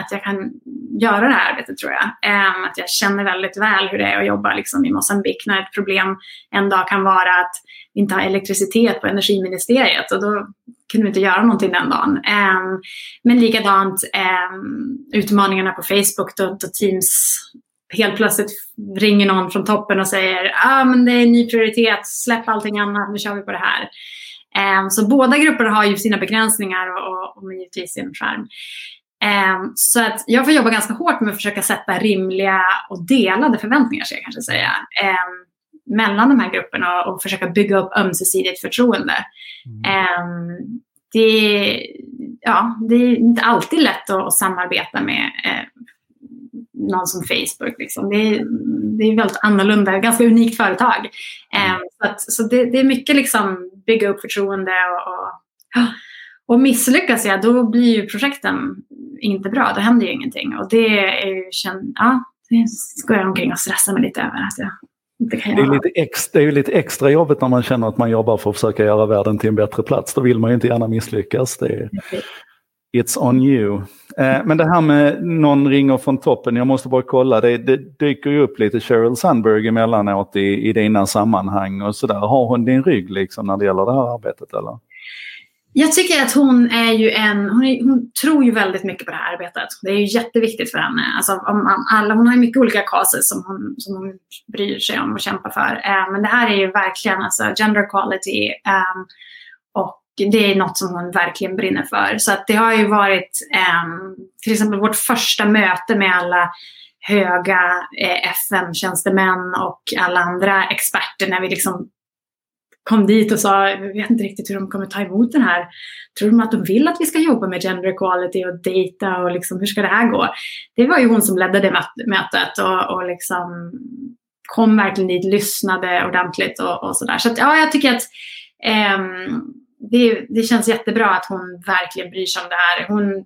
att jag kan göra det här arbetet tror jag. Um, att jag känner väldigt väl hur det är att jobba liksom, i Mosambik när ett problem en dag kan vara att vi inte har elektricitet på energiministeriet och då kunde vi inte göra någonting den dagen. Um, men likadant um, utmaningarna på Facebook då, då Teams helt plötsligt ringer någon från toppen och säger ah, men det är en ny prioritet, släpp allting annat, nu kör vi på det här. Um, så båda grupper har ju sina begränsningar och, och, och givetvis sin skärm. Um, så att jag får jobba ganska hårt med att försöka sätta rimliga och delade förväntningar, ska jag kanske säga, um, mellan de här grupperna och, försöka bygga upp ömsesidigt förtroende. Mm. det, ja, det är inte alltid lätt att, att samarbeta med eh, någon som Facebook. Liksom. Det, är, det är väldigt annorlunda, ganska unikt företag. Mm. så, att, så det, det, är mycket liksom bygga upp förtroende och, och, och misslyckas jag då blir ju projekten inte bra. Då händer ju ingenting. Och det är ju, ja, det går jag omkring och stressar mig lite över att jag kan det är, lite extra, det är lite extra jobbigt när man känner att man jobbar för att försöka göra världen till en bättre plats. Då vill man ju inte gärna misslyckas. Det är, It's on you. Eh, men det här med någon ringer från toppen, jag måste bara kolla, det, det dyker ju upp lite Sheryl Sandberg emellanåt i, i dina sammanhang och sådär. Har hon din rygg liksom när det gäller det här arbetet eller? Jag tycker att hon är ju en, hon, är, hon, tror ju väldigt mycket på det här arbetet. Det är ju jätteviktigt för henne. Alltså, om, alla, hon har ju mycket olika causes som hon, som hon bryr sig om och kämpar för. Eh, men det här är ju verkligen alltså, gender equality. eh, det är något som hon verkligen brinner för. Så att det har ju varit um, till exempel vårt första möte med alla höga eh, FN-tjänstemän och alla andra experter när vi liksom kom dit och sa, vi vet inte riktigt hur de kommer ta emot den här. Tror de att de vill att vi ska jobba med gender equality och data och liksom, hur ska det här gå? Det var ju hon som ledde det mötet och, och liksom kom verkligen dit, lyssnade ordentligt och, och sådär. Så att, ja, jag tycker att eh, det, det känns jättebra att hon verkligen bryr sig om det här. Hon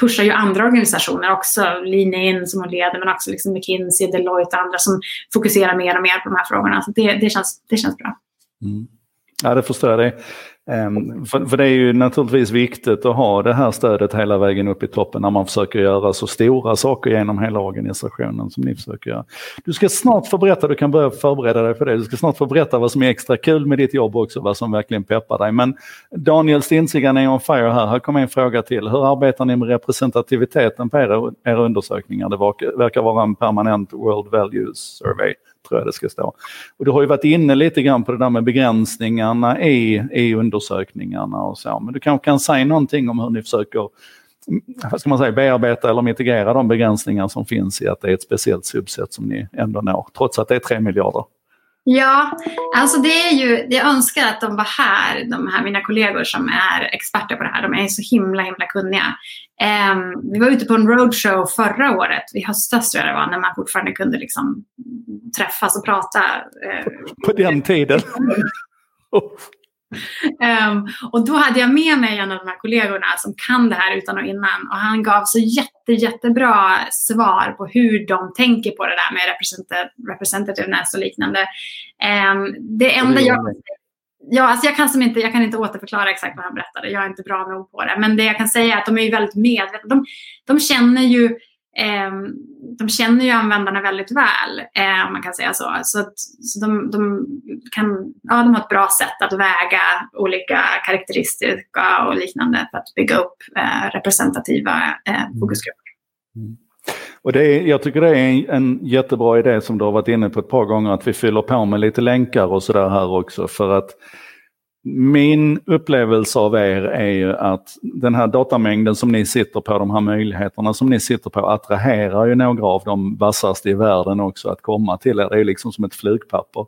pushar ju andra organisationer också, Lean In som hon leder, men också liksom McKinsey, Deloitte och andra som fokuserar mer och mer på de här frågorna. Så det, det, känns, det känns bra. Mm. Ja, det förstår jag dig. Um, för, för, det är ju naturligtvis viktigt att ha det här stödet hela vägen upp i toppen när man försöker göra så stora saker genom hela organisationen som ni försöker göra. Du ska snart få berätta, du kan börja förbereda dig för det, du ska snart få berätta vad som är extra kul med ditt jobb också, vad som verkligen peppar dig. Men Daniel Stinsigan är on fire här, här kommer en fråga till. Hur arbetar ni med representativiteten på era, era undersökningar? Det verkar vara en permanent World Values Survey tror jag det ska stå. Och du har ju varit inne lite grann på det där med begränsningarna i, i undersökningarna och så. Men du kanske kan säga någonting om hur ni försöker vad ska man säga, bearbeta eller mitigera de begränsningar som finns i att det är ett speciellt subset som ni ändå når, trots att det är 3 miljarder. Ja, alltså det är ju, jag önskar att de var här, de här mina kollegor som är experter på det här. De är så himla, himla kunniga. Um, vi var ute på en roadshow förra året, i höstas tror jag det var, när man fortfarande kunde liksom träffas och prata. Uh, på den tiden? Um, och då hade jag med mig en av de här kollegorna som kan det här utan och innan. Och han gav så jätte, jättebra svar på hur de tänker på det där med representativeness och liknande. Um, det enda jag Ja, alltså jag, kan som inte, jag kan inte återförklara exakt vad han berättade. Jag är inte bra nog på det. Men det jag kan säga är att de är väldigt medvetna. De, de känner ju eh, de känner ju användarna väldigt väl, eh, om man kan säga så. Så, att, så de, de, kan, ja, de har ett bra sätt att väga olika karaktäristika och liknande för att bygga upp eh, representativa eh, mm. fokusgrupper. Mm. Och det är, jag tycker det är en, en, jättebra idé som du har varit inne på ett par gånger, att vi fyller på med lite länkar och sådär här också. För att min upplevelse av er är ju att den här datamängden som ni sitter på, de här möjligheterna som ni sitter på attraherar ju några av de vassaste i världen också att komma till er. Det är liksom som ett flugpapper.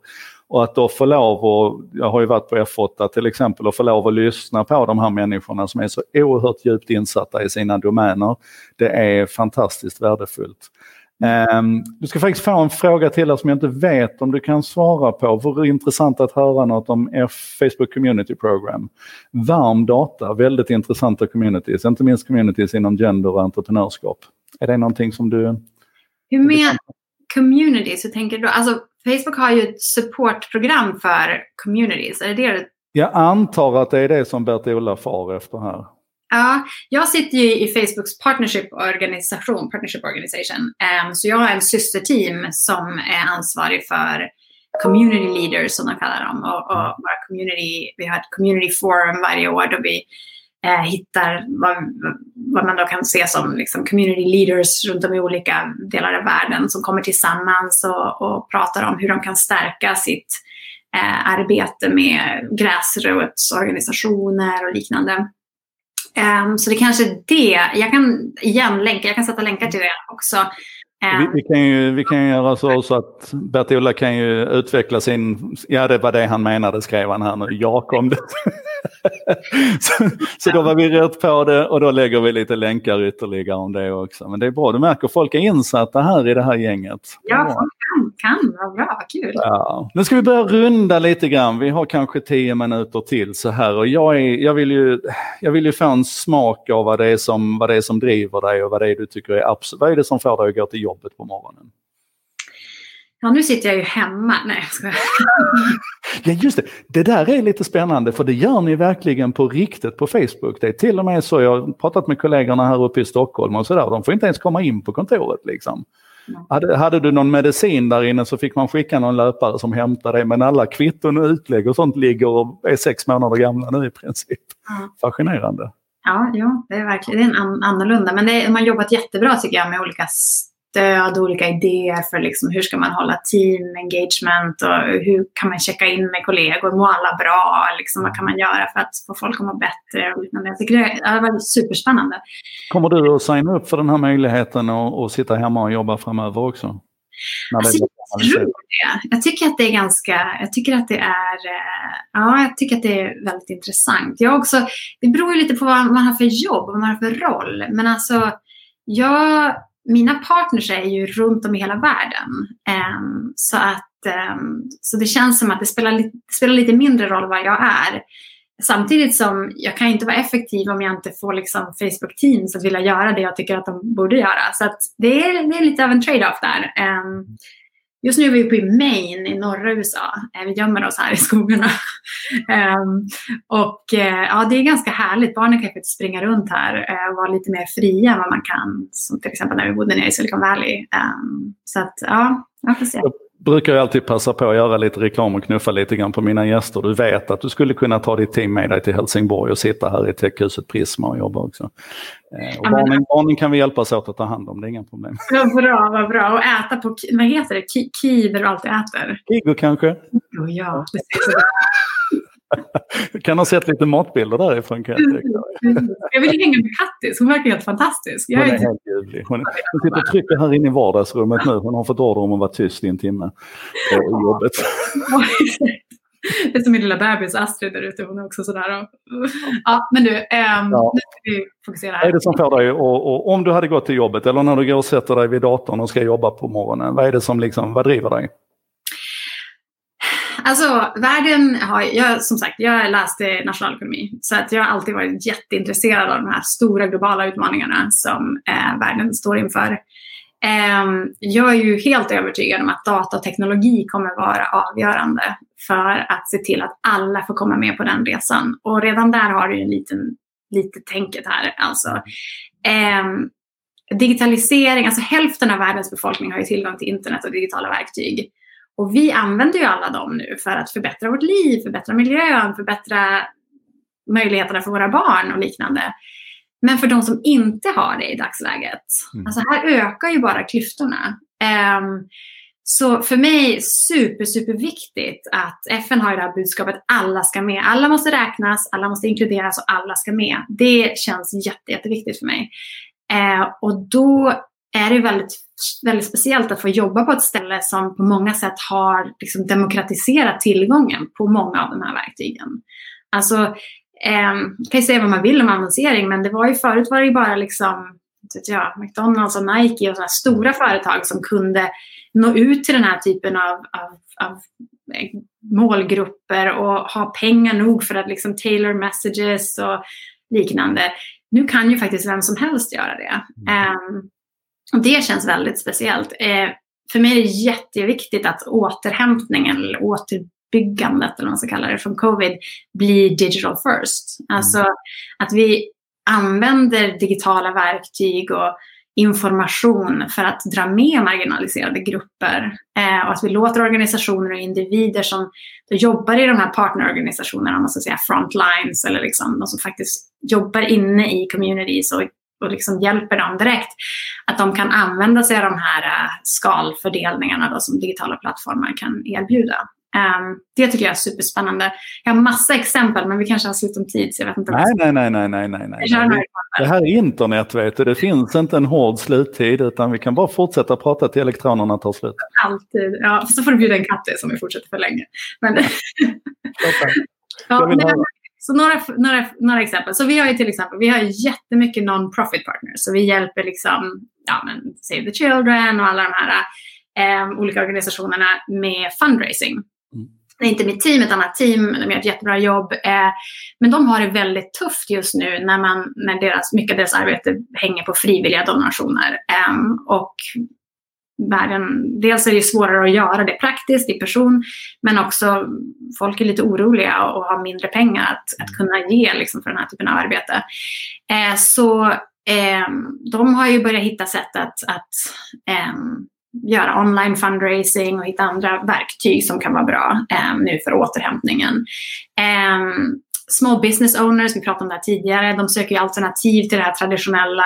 Och att då få lov, och jag har ju varit på F8 till exempel, och få lov att lyssna på de här människorna som är så oerhört djupt insatta i sina domäner. Det är fantastiskt värdefullt. Um, du ska faktiskt få en fråga till här som jag inte vet om du kan svara på. Vore intressant att höra något om er Facebook Community Program. Varm data, väldigt intressanta communities, inte minst communities inom gender och entreprenörskap. Är det någonting som du... Hur med communities, hur tänker du? Alltså Facebook har ju ett supportprogram för communities, är det det du... Jag antar att det är det som Bert-Ola far efter här. Ja, jag sitter ju i Facebooks partnership-organisation, partnership organization. Um, så jag har en systerteam som är ansvarig för community leaders som de kallar dem. Och, och våra community, vi har ett community forum varje år då vi eh, hittar vad, vad, man då kan se som liksom, community leaders runt om i olika delar av världen som kommer tillsammans och, och pratar om hur de kan stärka sitt eh, arbete med gräsrotsorganisationer och liknande. Um, så det kanske är det. Jag kan igen länka, jag kan sätta länkar till det också. Vi, vi, kan ju, vi kan göra så, så att Bert-Ola kan ju utveckla sin, ja det var det han menade skrev han här nu, Jakob. så, så då var vi rätt på det och då lägger vi lite länkar ytterligare om det också. Men det är bra, du märker folk är insatta här i det här gänget. Ja, folk kan, kan, vad bra, kul. Ja. Nu ska vi börja runda lite grann, vi har kanske tio minuter till så här och jag, är, jag, vill, ju, jag vill ju få en smak av vad det, är som, vad det är som driver dig och vad det är du tycker är absolut, vad är det som får dig att gå till jobbet på morgonen? Ja, nu sitter jag ju hemma. Nej, jag skojar. Ja, just det. Det där är lite spännande för det gör ni verkligen på riktigt på Facebook. Det är till och med så, jag har pratat med kollegorna här uppe i Stockholm och sådär, de får inte ens komma in på kontoret liksom. Hade, hade, du någon medicin där inne så fick man skicka någon löpare som hämtade det. Men alla kvitton och utlägg och sånt ligger och är sex månader gamla nu i princip. Mm. Fascinerande. Ja, ja, det är verkligen det är en annorlunda. Men det man har jobbat jättebra tycker jag med olika stöd, olika idéer för liksom hur ska man hålla team engagement och hur kan man checka in med kollegor, mår alla bra, liksom, vad kan man göra för att få folk att må bättre och liknande. Jag tycker det har varit superspännande. Kommer du att signa upp för den här möjligheten och, och sitta hemma och jobba framöver också? Alltså, jag tror det. Jag tycker att det är ganska, jag tycker att det är, eh, ja, jag tycker att det är väldigt intressant. Jag också, det beror ju lite på vad man har för jobb, vad man har för roll. Men alltså, jag mina partners är ju runt om i hela världen. Um, så, att, um, så det känns som att det spelar, det spelar lite mindre roll var jag är. Samtidigt som jag kan inte vara effektiv om jag inte får liksom Facebook Teams att vilja göra det jag tycker att de borde göra. Så det, är, det är lite av en trade-off där. Um, just nu är vi uppe i Maine i norra USA. Uh, vi gömmer oss här i skogarna. um, och uh, ja, det är ganska härligt. Barnen kan faktiskt springa runt här uh, och vara lite mer fria än vad man kan. Som till exempel när vi bodde nere i Silicon Valley. Um, så att ja, jag får se brukar jag alltid passa på att göra lite reklam och knuffa lite grann på mina gäster. Du vet att du skulle kunna ta ditt team med dig till Helsingborg och sitta här i techhuset Prisma och jobba också. Eh, och barnen, barnen kan vi hjälpas åt att ta hand om, det är inga problem. Vad bra, vad bra. Och äta på, vad heter det, Ki, där du alltid äter? Kigo kanske? Oh, ja, kan ha sett lite matbilder därifrån kan jag tycka. Jag vill hänga med Kattis, hon verkar helt fantastisk. Jag hon är, är helt ljuvlig. Hon, hon sitter och trycker här inne i vardagsrummet nu. Hon har fått order om att vara tyst i en timme på jobbet. Det är som min lilla bebis Astrid där ute, hon är också sådär. Ja, men du, ähm, ja. nu ska vi fokusera här. Vad är det som får dig, och, och, om du hade gått till jobbet eller när du går och sätter dig vid datorn och ska jobba på morgonen, vad är det som liksom, vad driver dig? Alltså världen har, jag, som sagt, jag läste nationalekonomi så att jag har alltid varit jätteintresserad av de här stora globala utmaningarna som eh, världen står inför. Eh, jag är ju helt övertygad om att data och teknologi kommer vara avgörande för att se till att alla får komma med på den resan. Och redan där har du ju en liten, lite tänket här. Alltså, eh, digitalisering, alltså hälften av världens befolkning har ju tillgång till internet och digitala verktyg. Och vi använder ju alla dem nu för att förbättra vårt liv, förbättra miljön, förbättra möjligheterna för våra barn och liknande. Men för de som inte har det i dagsläget, mm. alltså här ökar ju bara klyftorna. Um, så för mig super, super viktigt att FN har det här budskapet alla ska med. Alla måste räknas, alla måste inkluderas och alla ska med. Det känns jätte, jätteviktigt för mig. Uh, och då är det väldigt, väldigt speciellt att få jobba på ett ställe som på många sätt har liksom demokratiserat tillgången på många av de här verktygen. Alltså, eh, kan ju säga vad man vill om annonsering, men det var ju förut var det ju bara liksom, vet jag, McDonalds och Nike och sådana stora företag som kunde nå ut till den här typen av, av, av eh, målgrupper och ha pengar nog för att liksom tailor messages och liknande. Nu kan ju faktiskt vem som helst göra det. Um, det känns väldigt speciellt. Eh, för mig är det jätteviktigt att återhämtningen eller återbyggandet eller vad man ska kalla det från covid blir digital first. Alltså mm. att vi använder digitala verktyg och information för att dra med marginaliserade grupper. Eh, och att vi låter organisationer och individer som jobbar i de här partnerorganisationerna, man ska säga frontlines eller liksom de som faktiskt jobbar inne i communities och och liksom hjälper dem direkt, att de kan använda sig av de här uh, skalfördelningarna då, som digitala plattformar kan erbjuda. Um, det tycker jag är superspännande. Jag har massa exempel, men vi kanske har slut om tid. Så jag vet inte nej, nej, nej, nej, nej, nej, nej. Det här är internet, vet du. Det finns inte en hård sluttid, utan vi kan bara fortsätta prata till elektronerna tar slut. Alltid. Ja, så får du bjuda en katt som vi fortsätter för länge. Men... ja, men, så några, några, några exempel. Så vi har ju till exempel, vi har jättemycket non-profit partners. Så vi hjälper liksom, ja men Save the Children och alla de här eh, olika organisationerna med fundraising. Mm. Det är inte mitt team, ett annat team. De gör ett jättebra jobb. Eh, men de har det väldigt tufft just nu när, man, när deras, mycket av deras arbete hänger på frivilliga donationer. Eh, och världen, dels är det svårare att göra det praktiskt i person, men också folk är lite oroliga och har mindre pengar att, att kunna ge liksom, för den här typen av arbete. Eh, så eh, de har ju börjat hitta sätt att, att eh, göra online fundraising och hitta andra verktyg som kan vara bra eh, nu för återhämtningen. Eh, small business owners, vi pratade om det här tidigare, de söker ju alternativ till det här traditionella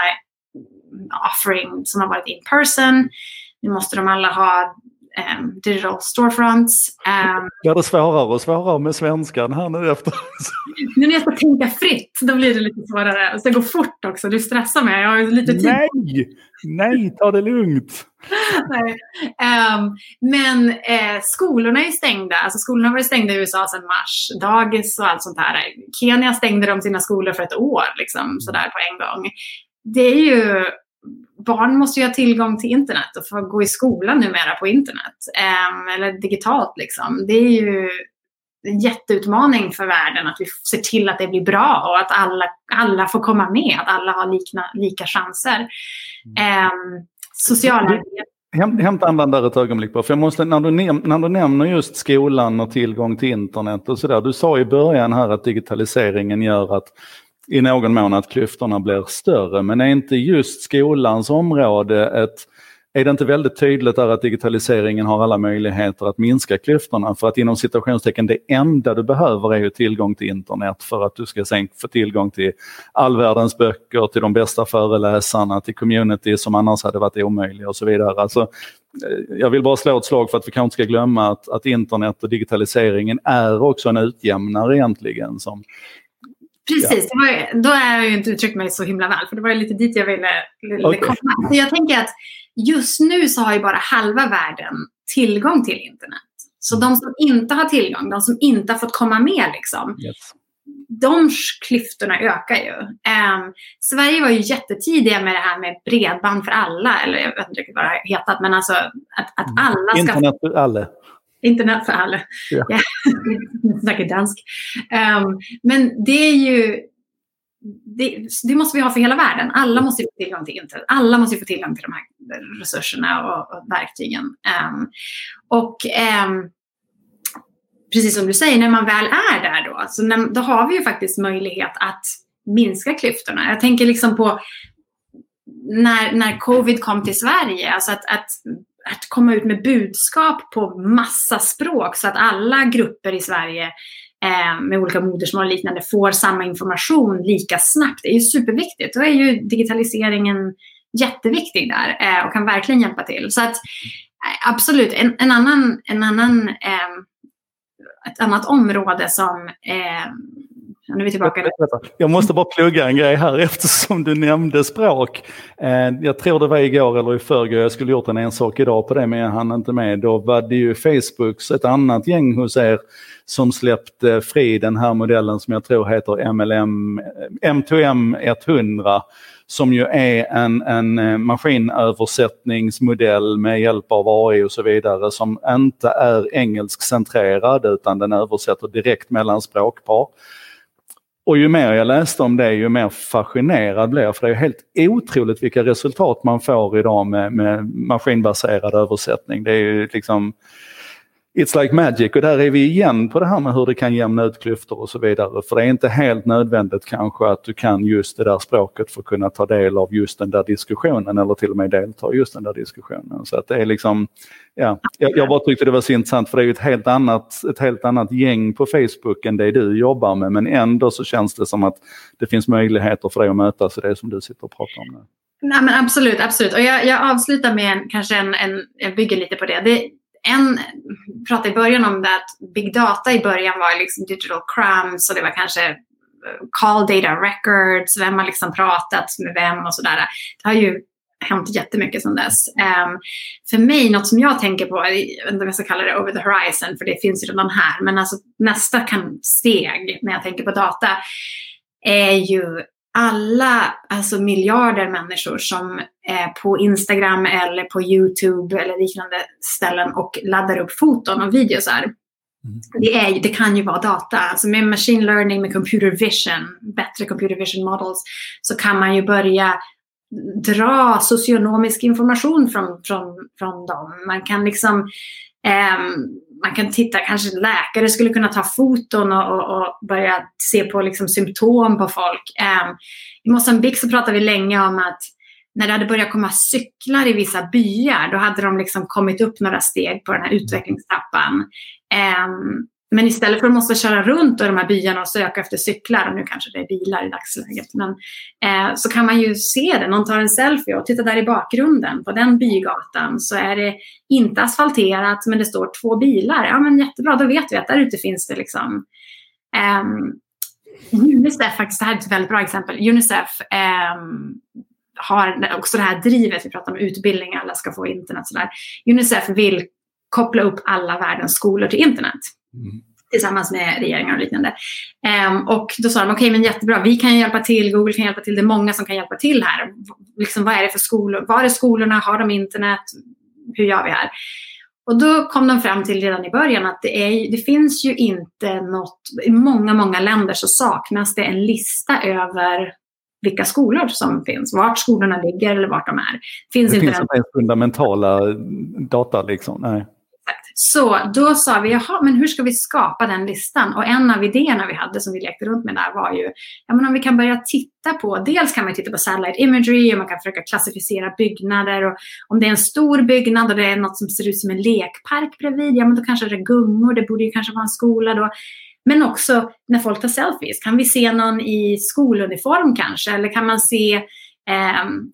offering som har varit in person. Nu måste de alla ha um, digital storefronts. Um, Blir det svårare och svårare med svenskan här nu efter? nu när jag ska tänka fritt, då blir det lite svårare. Och det går fort också, du stressar mig. Jag har lite tid. Nej, nej, ta det lugnt. um, men eh, skolorna är stängda. Alltså skolorna varit stängda i USA sedan mars. Dagis och allt sånt här. Kenya stängde de sina skolor för ett år, liksom, sådär på en gång. Det är ju barn måste ju ha tillgång till internet och få gå i skolan numera på internet. Eh, eller digitalt liksom. Det är ju en jätteutmaning för världen att vi ser till att det blir bra och att alla, alla får komma med, att alla har likna, lika chanser. Mm. Eh, socialarbete Hämta andan där ett ögonblick på, för jag måste, när, du näm när du nämner just skolan och tillgång till internet och sådär. Du sa i början här att digitaliseringen gör att i någon mån att klyftorna blir större, men är inte just skolans område ett är det inte väldigt tydligt där att digitaliseringen har alla möjligheter att minska klyftorna? För att inom citationstecken det enda du behöver är ju tillgång till internet för att du ska sen få tillgång till all världens böcker, till de bästa föreläsarna, till community som annars hade varit omöjliga och så vidare. Alltså, eh, jag vill bara slå ett slag för att vi kanske inte ska glömma att, att internet och digitaliseringen är också en utjämnare egentligen som Precis, ja. var, då har jag ju inte uttryckt mig så himla väl, för det var lite dit jag ville, ville okay. komma. Så jag tänker att just nu så har ju bara halva världen tillgång till internet. Så de som inte har tillgång, de som inte har fått komma med, liksom, yes. de klyftorna ökar ju. Um, Sverige var ju jättetidiga med det här med bredband för alla, eller jag vet inte vad det har hetat, men alltså att, att mm. alla ska... Internet för alla. Internet för alla. Ja. Snackar dansk. Um, men det är ju det, det, måste vi ha för hela världen. Alla måste få tillgång till internet. Alla måste få tillgång till de här resurserna och, och verktygen. Um, och um, precis som du säger, när man väl är där då, alltså när, då har vi ju faktiskt möjlighet att minska klyftorna. Jag tänker liksom på när, när covid kom till Sverige, alltså att, att, att komma ut med budskap på massa språk så att alla grupper i Sverige eh, med olika modersmål och liknande får samma information lika snabbt. Det är ju superviktigt. Då är ju digitaliseringen jätteviktig där eh, och kan verkligen hjälpa till. Så att eh, absolut, en, en annan, en annan eh, ett annat område som eh, nu är vi tillbaka. Jag måste bara plugga en grej här eftersom du nämnde språk. Eh, jag tror det var igår eller i förrgår, jag skulle gjort en ensak idag på det men jag hann inte med. Då var det ju Facebooks, ett annat gäng hos er som släppte fri den här modellen som jag tror heter MLM, M2M 100 som ju är en, en eh, maskinöversättningsmodell med hjälp av AI och så vidare som inte är engelskcentrerad utan den översätter direkt mellan språkpar. Och ju mer jag läste om det, ju mer fascinerad blev jag. För det är helt otroligt vilka resultat man får idag med, med maskinbaserad översättning. Det är ju liksom It's like magic och där är vi igen på det här med hur det kan jämna ut klyftor och så vidare. För det är inte helt nödvändigt kanske att du kan just det där språket för att kunna ta del av just den där diskussionen eller till och med delta i just den där diskussionen. Så att det är liksom, ja, jag, jag bara tyckte det var så intressant för det är ju ett helt, annat, ett helt annat gäng på Facebook än det du jobbar med men ändå så känns det som att det finns möjligheter för dig att mötas i det som du sitter och pratar om nu. Nej, men absolut, absolut. Och jag, jag avslutar med en, kanske en, en, jag bygger lite på det. det en pratade i början om det att big data i början var liksom digital crumbs och det var kanske eh, call data records, vem har liksom pratat med vem och sådär. Det har ju hänt jättemycket sedan dess. Um, för mig, något som jag tänker på, jag vet inte om jag ska kalla det over the horizon, för det finns ju redan här, men alltså nästa kan steg när jag tänker på data är ju alla alltså miljarder människor som är på Instagram eller på YouTube eller liknande ställen och laddar upp foton och videosar. Mm. Det, är, det kan ju vara data. Alltså med machine learning, med computer vision, bättre computer vision models, så kan man ju börja dra socionomisk information från, från, från dem. Man kan liksom um, man kan titta, kanske läkare skulle kunna ta foton och, och, och börja se på liksom symptom på folk. Um, I Mosambik så pratade vi länge om att när det hade börjat komma cyklar i vissa byar, då hade de liksom kommit upp några steg på den här utvecklingstrappan. Um, men istället för att måste köra runt i de här byarna och söka efter cyklar, och nu kanske det är bilar i dagsläget, men, eh, så kan man ju se det. Någon tar en selfie och titta där i bakgrunden på den bygatan så är det inte asfalterat men det står två bilar. Ja men jättebra, då vet vi att där ute finns det liksom Eh, Unicef, faktiskt, det här är ett väldigt bra exempel. Unicef eh, har också det här drivet, vi pratar om utbildning, alla ska få internet. Sådär. Unicef vill koppla upp alla världens skolor till internet. Mm. Tillsammans med regeringar och liknande. Um, och då sa de, okej okay, men jättebra, vi kan hjälpa till, Google kan hjälpa till, det är många som kan hjälpa till här. Liksom, vad är det för skolor? Var är skolorna? Har de internet? Hur gör vi här? Och då kom de fram till redan i början att det, är, det finns ju inte något, i många, många länder så saknas det en lista över vilka skolor som finns, vart skolorna ligger eller vart de är. Finns det inte finns inte fundamentala data liksom? Nej. Så då sa vi, jaha, men hur ska vi skapa den listan? Och en av idéerna vi hade som vi lekte runt med där var ju, ja men om vi kan börja titta på, dels kan man titta på satellite imagery och man kan försöka klassificera byggnader och om det är en stor byggnad och det är något som ser ut som en lekpark bredvid, ja men då kanske det är gungor, det borde ju kanske vara en skola då. Men också när folk tar selfies, kan vi se någon i skoluniform kanske? Eller kan man se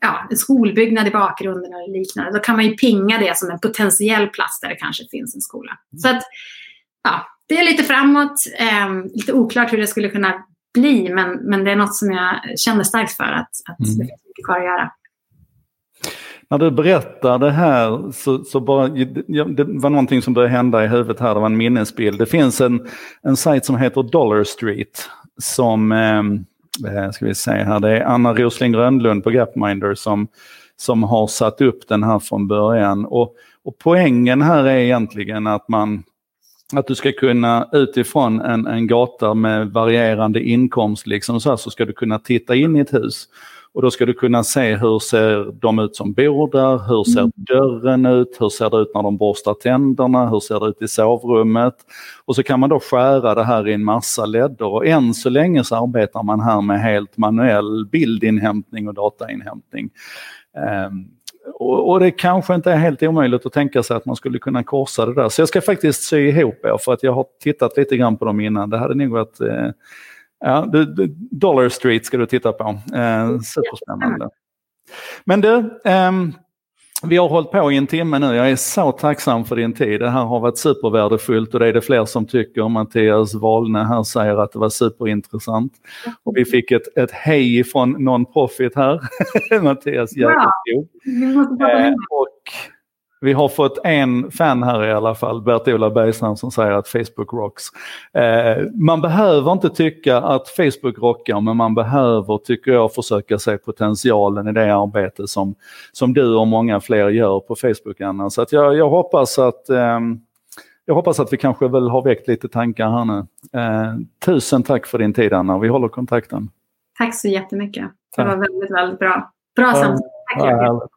ja, en skolbyggnad i bakgrunden eller liknande, då kan man ju pinga det som en potentiell plats där det kanske finns en skola. Mm. Så att, ja, det är lite framåt, eh, lite oklart hur det skulle kunna bli, men, men det är något som jag känner starkt för att, att mm. det finns mycket kvar att göra. När du berättar det här så, så bara, det var någonting som började hända i huvudet här, det var en minnesbild. Det finns en, en sajt som heter Dollar Street som eh, eh, ska vi se här, det är Anna Rosling Rönnlund på Gapminder som, som har satt upp den här från början. Och, och poängen här är egentligen att man att du ska kunna utifrån en, en gata med varierande inkomst liksom så, här, så ska du kunna titta in i ett hus och då ska du kunna se hur ser de ut som bor där, hur ser mm. dörren ut, hur ser det ut när de borstar tänderna, hur ser det ut i sovrummet. Och så kan man då skära det här i en massa ledder och än så länge så arbetar man här med helt manuell bildinhämtning och datainhämtning. Um, och, och, det kanske inte är helt omöjligt att tänka sig att man skulle kunna korsa det där. Så jag ska faktiskt sy ihop er för att jag har tittat lite grann på dem innan. Det hade nog varit eh, Ja, Dollar Street ska du titta på. Eh, superspännande. Men du, eh, vi har hållit på i en timme nu. Jag är så tacksam för din tid. Det här har varit supervärdefullt och det är det fler som tycker. Mattias Wahlne här säger att det var superintressant. Och vi fick ett, ett hej från Non-Profit här. Mattias Jägerskog. Ja. Eh, och vi har fått en fan här i alla fall, Bert-Ola Bergstrand, som säger att Facebook rocks. Eh, man behöver inte tycka att Facebook rockar, men man behöver, tycker jag, försöka se potentialen i det arbete som, som du och många fler gör på Facebook, Anna. Så att jag, jag hoppas att eh, jag hoppas att vi kanske väl har väckt lite tankar här nu. Eh, tusen tack för din tid Anna, vi håller kontakten. Tack så jättemycket. Det var väldigt, väldigt bra. Bra samtal. Ja,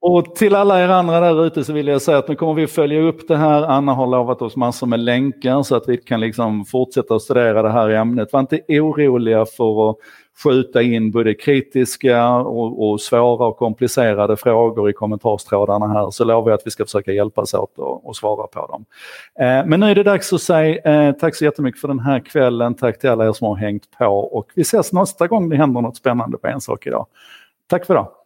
och till alla er andra där ute så vill jag säga att nu kommer vi följa upp det här. Anna har lovat oss massor med länkar så att vi kan liksom fortsätta att studera det här ämnet. Var inte oroliga för att skjuta in både kritiska och, och, svåra och komplicerade frågor i kommentarstrådarna här så lovar jag att vi ska försöka hjälpas åt och, och svara på dem. Eh, men nu är det dags att säga eh, tack så jättemycket för den här kvällen. Tack till alla er som har hängt på och vi ses nästa gång det händer något spännande på en sak idag. Tack för idag.